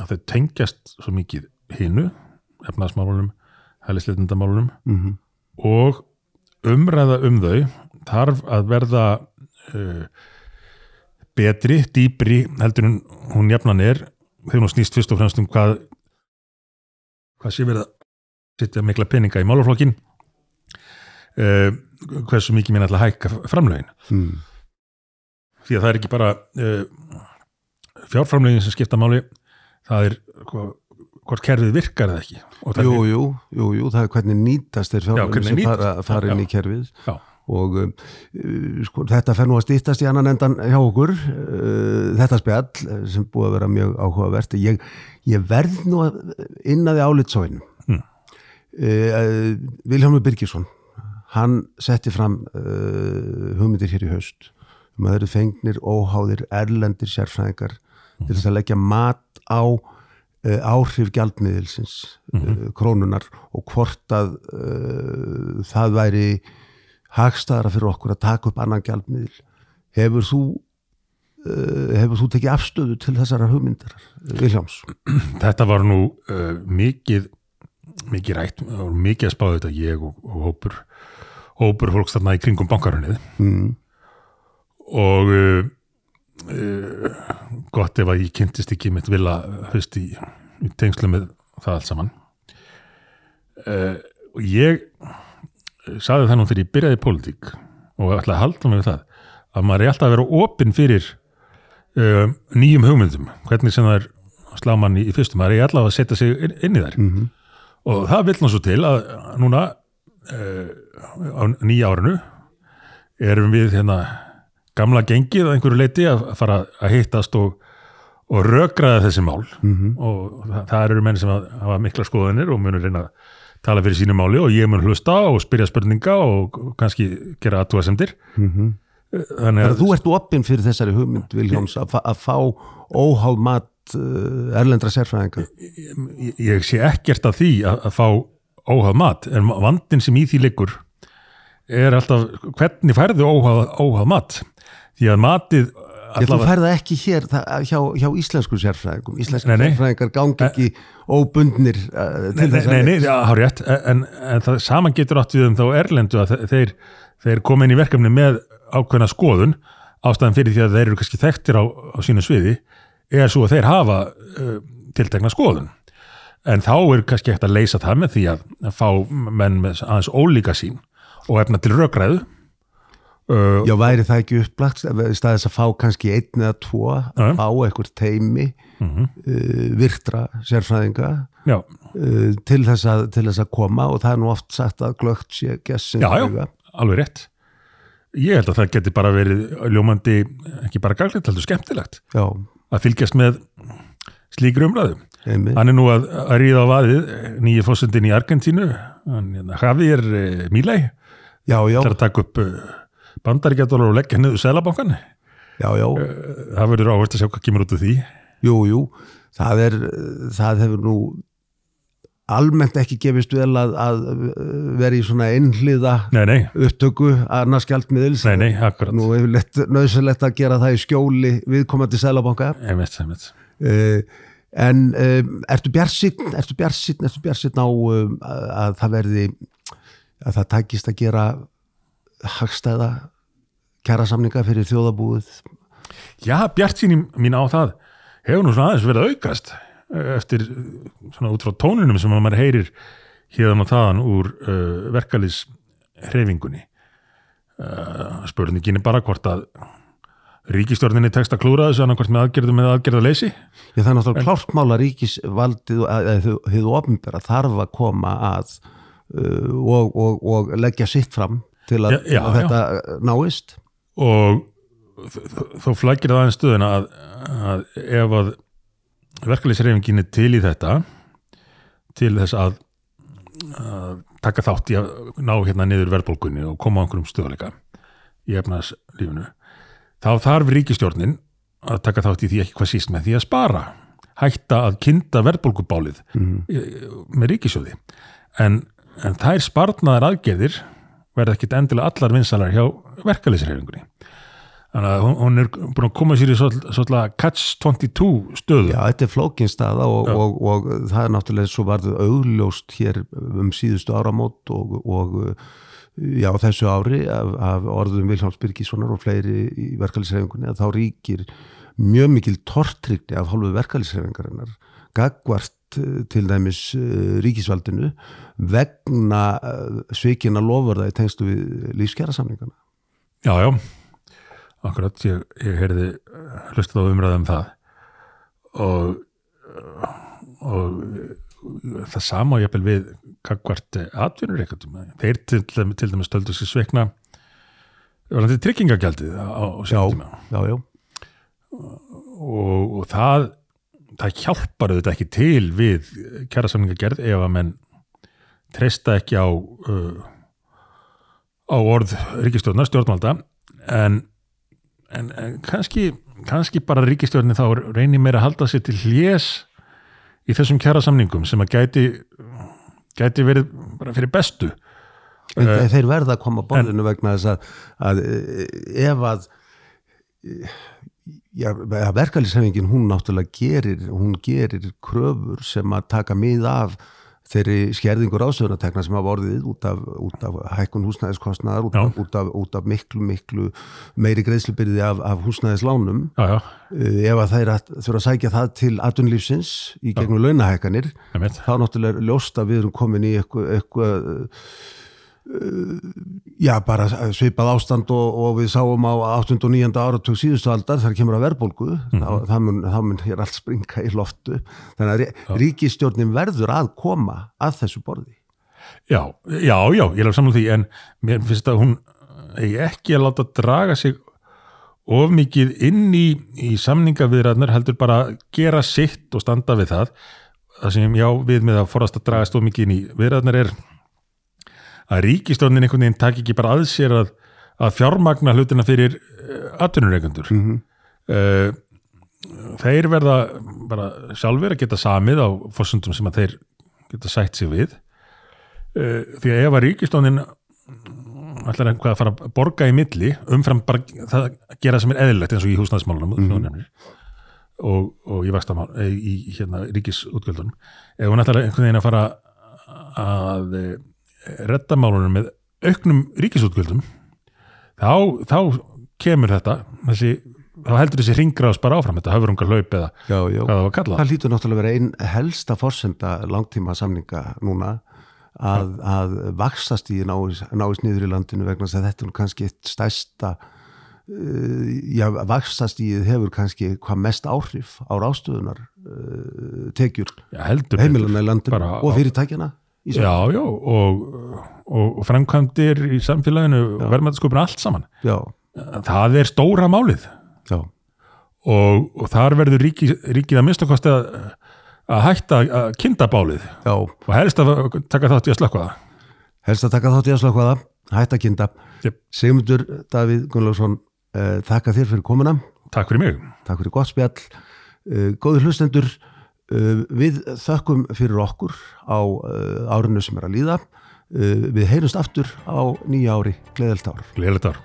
að þau tengjast svo mikið hinu, efnaðsmálunum hælisleitindamálunum Mm og umræða um þau þarf að verða uh, betri, dýpri heldur en hún jafnan er þegar hún snýst fyrst og fremst um hvað hvað sé verið að setja mikla peninga í málaflokkin uh, hversu mikið mér ætla að hækka framlögin Mm. því að það er ekki bara uh, fjárframlögin sem skipta máli það er hva, hvort kerfið virkar eða ekki. Það Jú, jú, jú, það er hvernig nýtast þeir hvernig sem nýtast, fara, fara inn já. í kerfið. Já, og um, sko, þetta fer nú að stýttast í annan endan hjá okkur. Uh, þetta spjall uh, sem búið að vera mjög áhugavert. Ég, ég verð nú að inna því álitsóinu Mm. uh, Vilhelmur Birgisson hann setti fram uh, hugmyndir hér í haust. Um að þeir eru fengnir óháðir erlendir sérfræðingar til þess að leggja mat á uh, áhrif gjaldmiðilsins uh, krónunar og hvort að uh, það væri hagstæðara fyrir okkur að taka upp annan gjaldmiðil. Hefur þú hefur þú tekið afstöðu til þessara hugmyndar Viljáms þetta var nú mikið mikið rætt mikið að spáðu þetta ég og, og hópur hópur fólks þarna í kringum bankarunnið mm. og uh, gott ef að ég kynntist ekki mitt vilja höst í, í tengslu með það allt saman. Uh, og ég saði það nú þegar ég byrjaði í pólitík og ætla að halda mig við það að maður er alltaf að vera opinn fyrir uh, nýjum hugmyndum hvernig sem það er slá mann í, í fyrstum. Maður er allavega að setja sig inn, inn í þær. Mm og það vil nú svo til að núna á nýja árinu erum við hérna gamla gengið að einhverju leiti að fara að hittast og, og rökraða þessi mál. -hmm. og það, það eru menn sem að hafa mikla skoðanir og munur reyna að tala fyrir sínu máli og ég mun hlusta og spyrja spurninga og kannski gera aðtúasemdir Mm þannig að Þú ert opinn fyrir þessari hugmynd Viljáms að, að fá óháð mat uh, erlendra sérfræðinga. Ég, ég sé ekkert af því að, að fá óhað mat en vandin sem í því liggur er alltaf hvernig færðu óhað, óhað mat því að matið Ég þú færða ekki hér það, hjá, hjá íslensku sérfræðingum. Íslensku Nei, nei. sérfræðingar gangi ekki óbundnir uh, til Nei, þess nei, að nei, já, hár rétt, en, en það saman getur átt við um þá erlendu að þe- þeir, þeir koma inn í verkefni með ákveðna skoðun. Ástæðan fyrir því að þeir eru kannski þekktir á, á sínu sviði er svo að þeir hafa uh, tiltekna skoðun. En þá er kannski hægt að leysa það með því að fá menn með aðeins ólíka sín og efna til rökræðu uh, Já, væri það ekki upplagt staðis að fá kannski einn eða tvo að fá einhver teimi Mhm. uh, virtra sérfræðinga uh, til, þess að, til þess að koma og það er nú oft sagt að glögt sé gessin já, já, alveg rétt. Ég held að það geti bara verið ljómandi, ekki bara gaglegt, heldur skemmtilegt já, að fylgjast með slíkri umræðu. Hann er nú að, að ríða á vaðið nýju fósundin í Argentínu, hann hérna, eh, Milei, já, já, það er að taka upp uh, bandaríkjadólar og leggja niður selabankan. já, já, Það verður áherslu að sjá hvað kemur út af því. jú, jú það er, það hefur nú almennt ekki gefist vel að, að vera í svona einhliða nei, nei, upptöku annars gjaldmiðils nei, nú hefur nöðsynlegt að gera það í skjóli viðkomandi sælabanka einmitt, einmitt. uh, en um, ertu bjarsinn ertu bjarsinn á um, að það verði að það takist að gera hagstæða kjærasamninga fyrir þjóðabúið Já, bjart sín mín á það hefur nú svona aðeins verið aukast eh, eftir eh, svona út frá tónunum sem maður heyrir hérna þaðan úr uh, verkalýs hreyfingunni uh, spurningin er bara hvort að ríkistjórninni tekst að klúra þessu annarkvort með aðgerðum eða aðgerðaleysi. Já, það er náttúrulega klárt mála ríkisvaldið eða þið opnbæra þarf að koma að uh, og, og, og leggja sitt fram til að, Já, já, að þetta náist. Og þó flækir það aðeins stöðuna að, að ef að verkalýsreifingin er til í þetta til þess að, að taka þátt í að ná hérna niður verðbólgunni og koma á einhverjum stöðuleika í efnarslífinu þá þarf ríkistjórnin að taka þátt í því ekki hvað síst með því að spara hætta að kynda verðbólgubálið mm. með ríkisjóði en, en þær sparnaðar aðgerðir verða ekkit endilega allar vinsalar hjá verkalýsreifingunni þannig að hún, hún er búin að koma sér í svolítið catch-22 stöðu. Já, þetta er flókin staða og, og, og það er náttúrulega svo varðið augljóst hér um síðustu áramót og, og já, þessu ári af, af orðum Viljáms Birgissonar og fleiri í verkalýsreifingunni að þá ríkir mjög mikil tortrykni af hálfu verkalýsreifingarinnar gagvart til dæmis ríkisvaldinu vegna sveikina lofurða í tengstu við lífskjara samningana Já, já. Akkurat, ég, ég heyrði hlustið á umræðum það. Og, og það sama og ég bel við kakvart atvinnur eitthvað þeir til, til dæmis stöldu sér sveikna verðandi tryggingagjaldið á, á já, já, já. Og, og það það hjálpar auðvitað ekki til við kjærasamningagerð ef að menn treysta ekki á uh, á orð ríkistjórnar, stjórnvalda. En en, en kannski, kannski bara ríkistjórnin þá reynir meira að halda sér til hljés í þessum kjæra samningum sem að gæti gæti verið bara fyrir bestu. En uh, þeir verða að koma borðinu vegna þess að, að ef að já, verkefælisefingin hún náttúrulega gerir hún gerir kröfur sem að taka mið af þeirri skerðingur ásöðunatekna sem hafa orðið út af, út af hækkun húsnæðiskostnaðar út, út, út af miklu, miklu meiri greiðslubyrði af, af húsnæðislánum. Já, já. Uh, ef að þeir þurfa að sækja það til atunlífsins í gegnum launahækkanir þá náttúrulega ljósta við erum komin í eitthvað, eitthvað já bara svipað ástand og, og við sáum á 8. og 9. áratug síðustu aldar þar kemur að verðbólgu mm -hmm. þá, mun, mun hér allt springa í loftu þannig að ríkistjórnin verður að koma að þessu borði Já, já, já, ég lef saman því en mér finnst að hún ekki að láta draga sig of mikið inn í, í samningaviðræðnar heldur bara gera sitt og standa við það það sem já við með að forast að dragast of mikið inn í viðræðnar er að ríkistofnin einhvern veginn takk ekki bara að sér að, að fjármagna hlutina fyrir uh, atvinnureikundur mm -hmm. uh, þeir verða bara sjálfur að geta samið á fórsundum sem að þeir geta sætt sér við uh, því að ef að ríkistofnin ætlar einhvað að fara að borga í milli umfram bara það að gera sem er eðlilegt eins og í húsnæðismálunum mm -hmm. og, og í vastamál í hérna ríkisútgjöldunum ef hún ætlar einhvern veginn að fara að reddamálunum með auknum ríkisútgjöldum þá, þá kemur þetta þessi, þá heldur þessi ringráðs bara áfram þetta höfurungar hlaup eða já, já. hvað það var kallað. Það hlýtur náttúrulega að vera einn helsta fórsenda langtíma samninga núna að, að vaksast í náist, náist niður í landinu vegna þess að þetta er kannski eitt stærsta uh, já, vaksast í hefur kannski hvað mest áhrif á rástöðunar uh, tekjur heimilunar í landinu og fyrirtækjana Já, já, og, og, og framkvæmdir í samfélaginu verðmættasköpun allt saman. Já. Það er stóra málið og, og þar verður ríki, ríkið að minnstakosti að, að hætta að kinda bálið já. og helst að taka þátt í að slökka það. Helst að taka þátt í að slökka það, hætta að kinda. Yep. Sigmundur Davíð Gunnlaugsson, eh, þakka þér fyrir komuna. Takk fyrir mig. Takk fyrir gott spjall. Eh, góður hlustendur, Uh, við þökkum fyrir okkur á uh, árinu sem er að líða. Uh, við heyrumst aftur á nýja ári, gleðelt ár. Gleðilegt ár.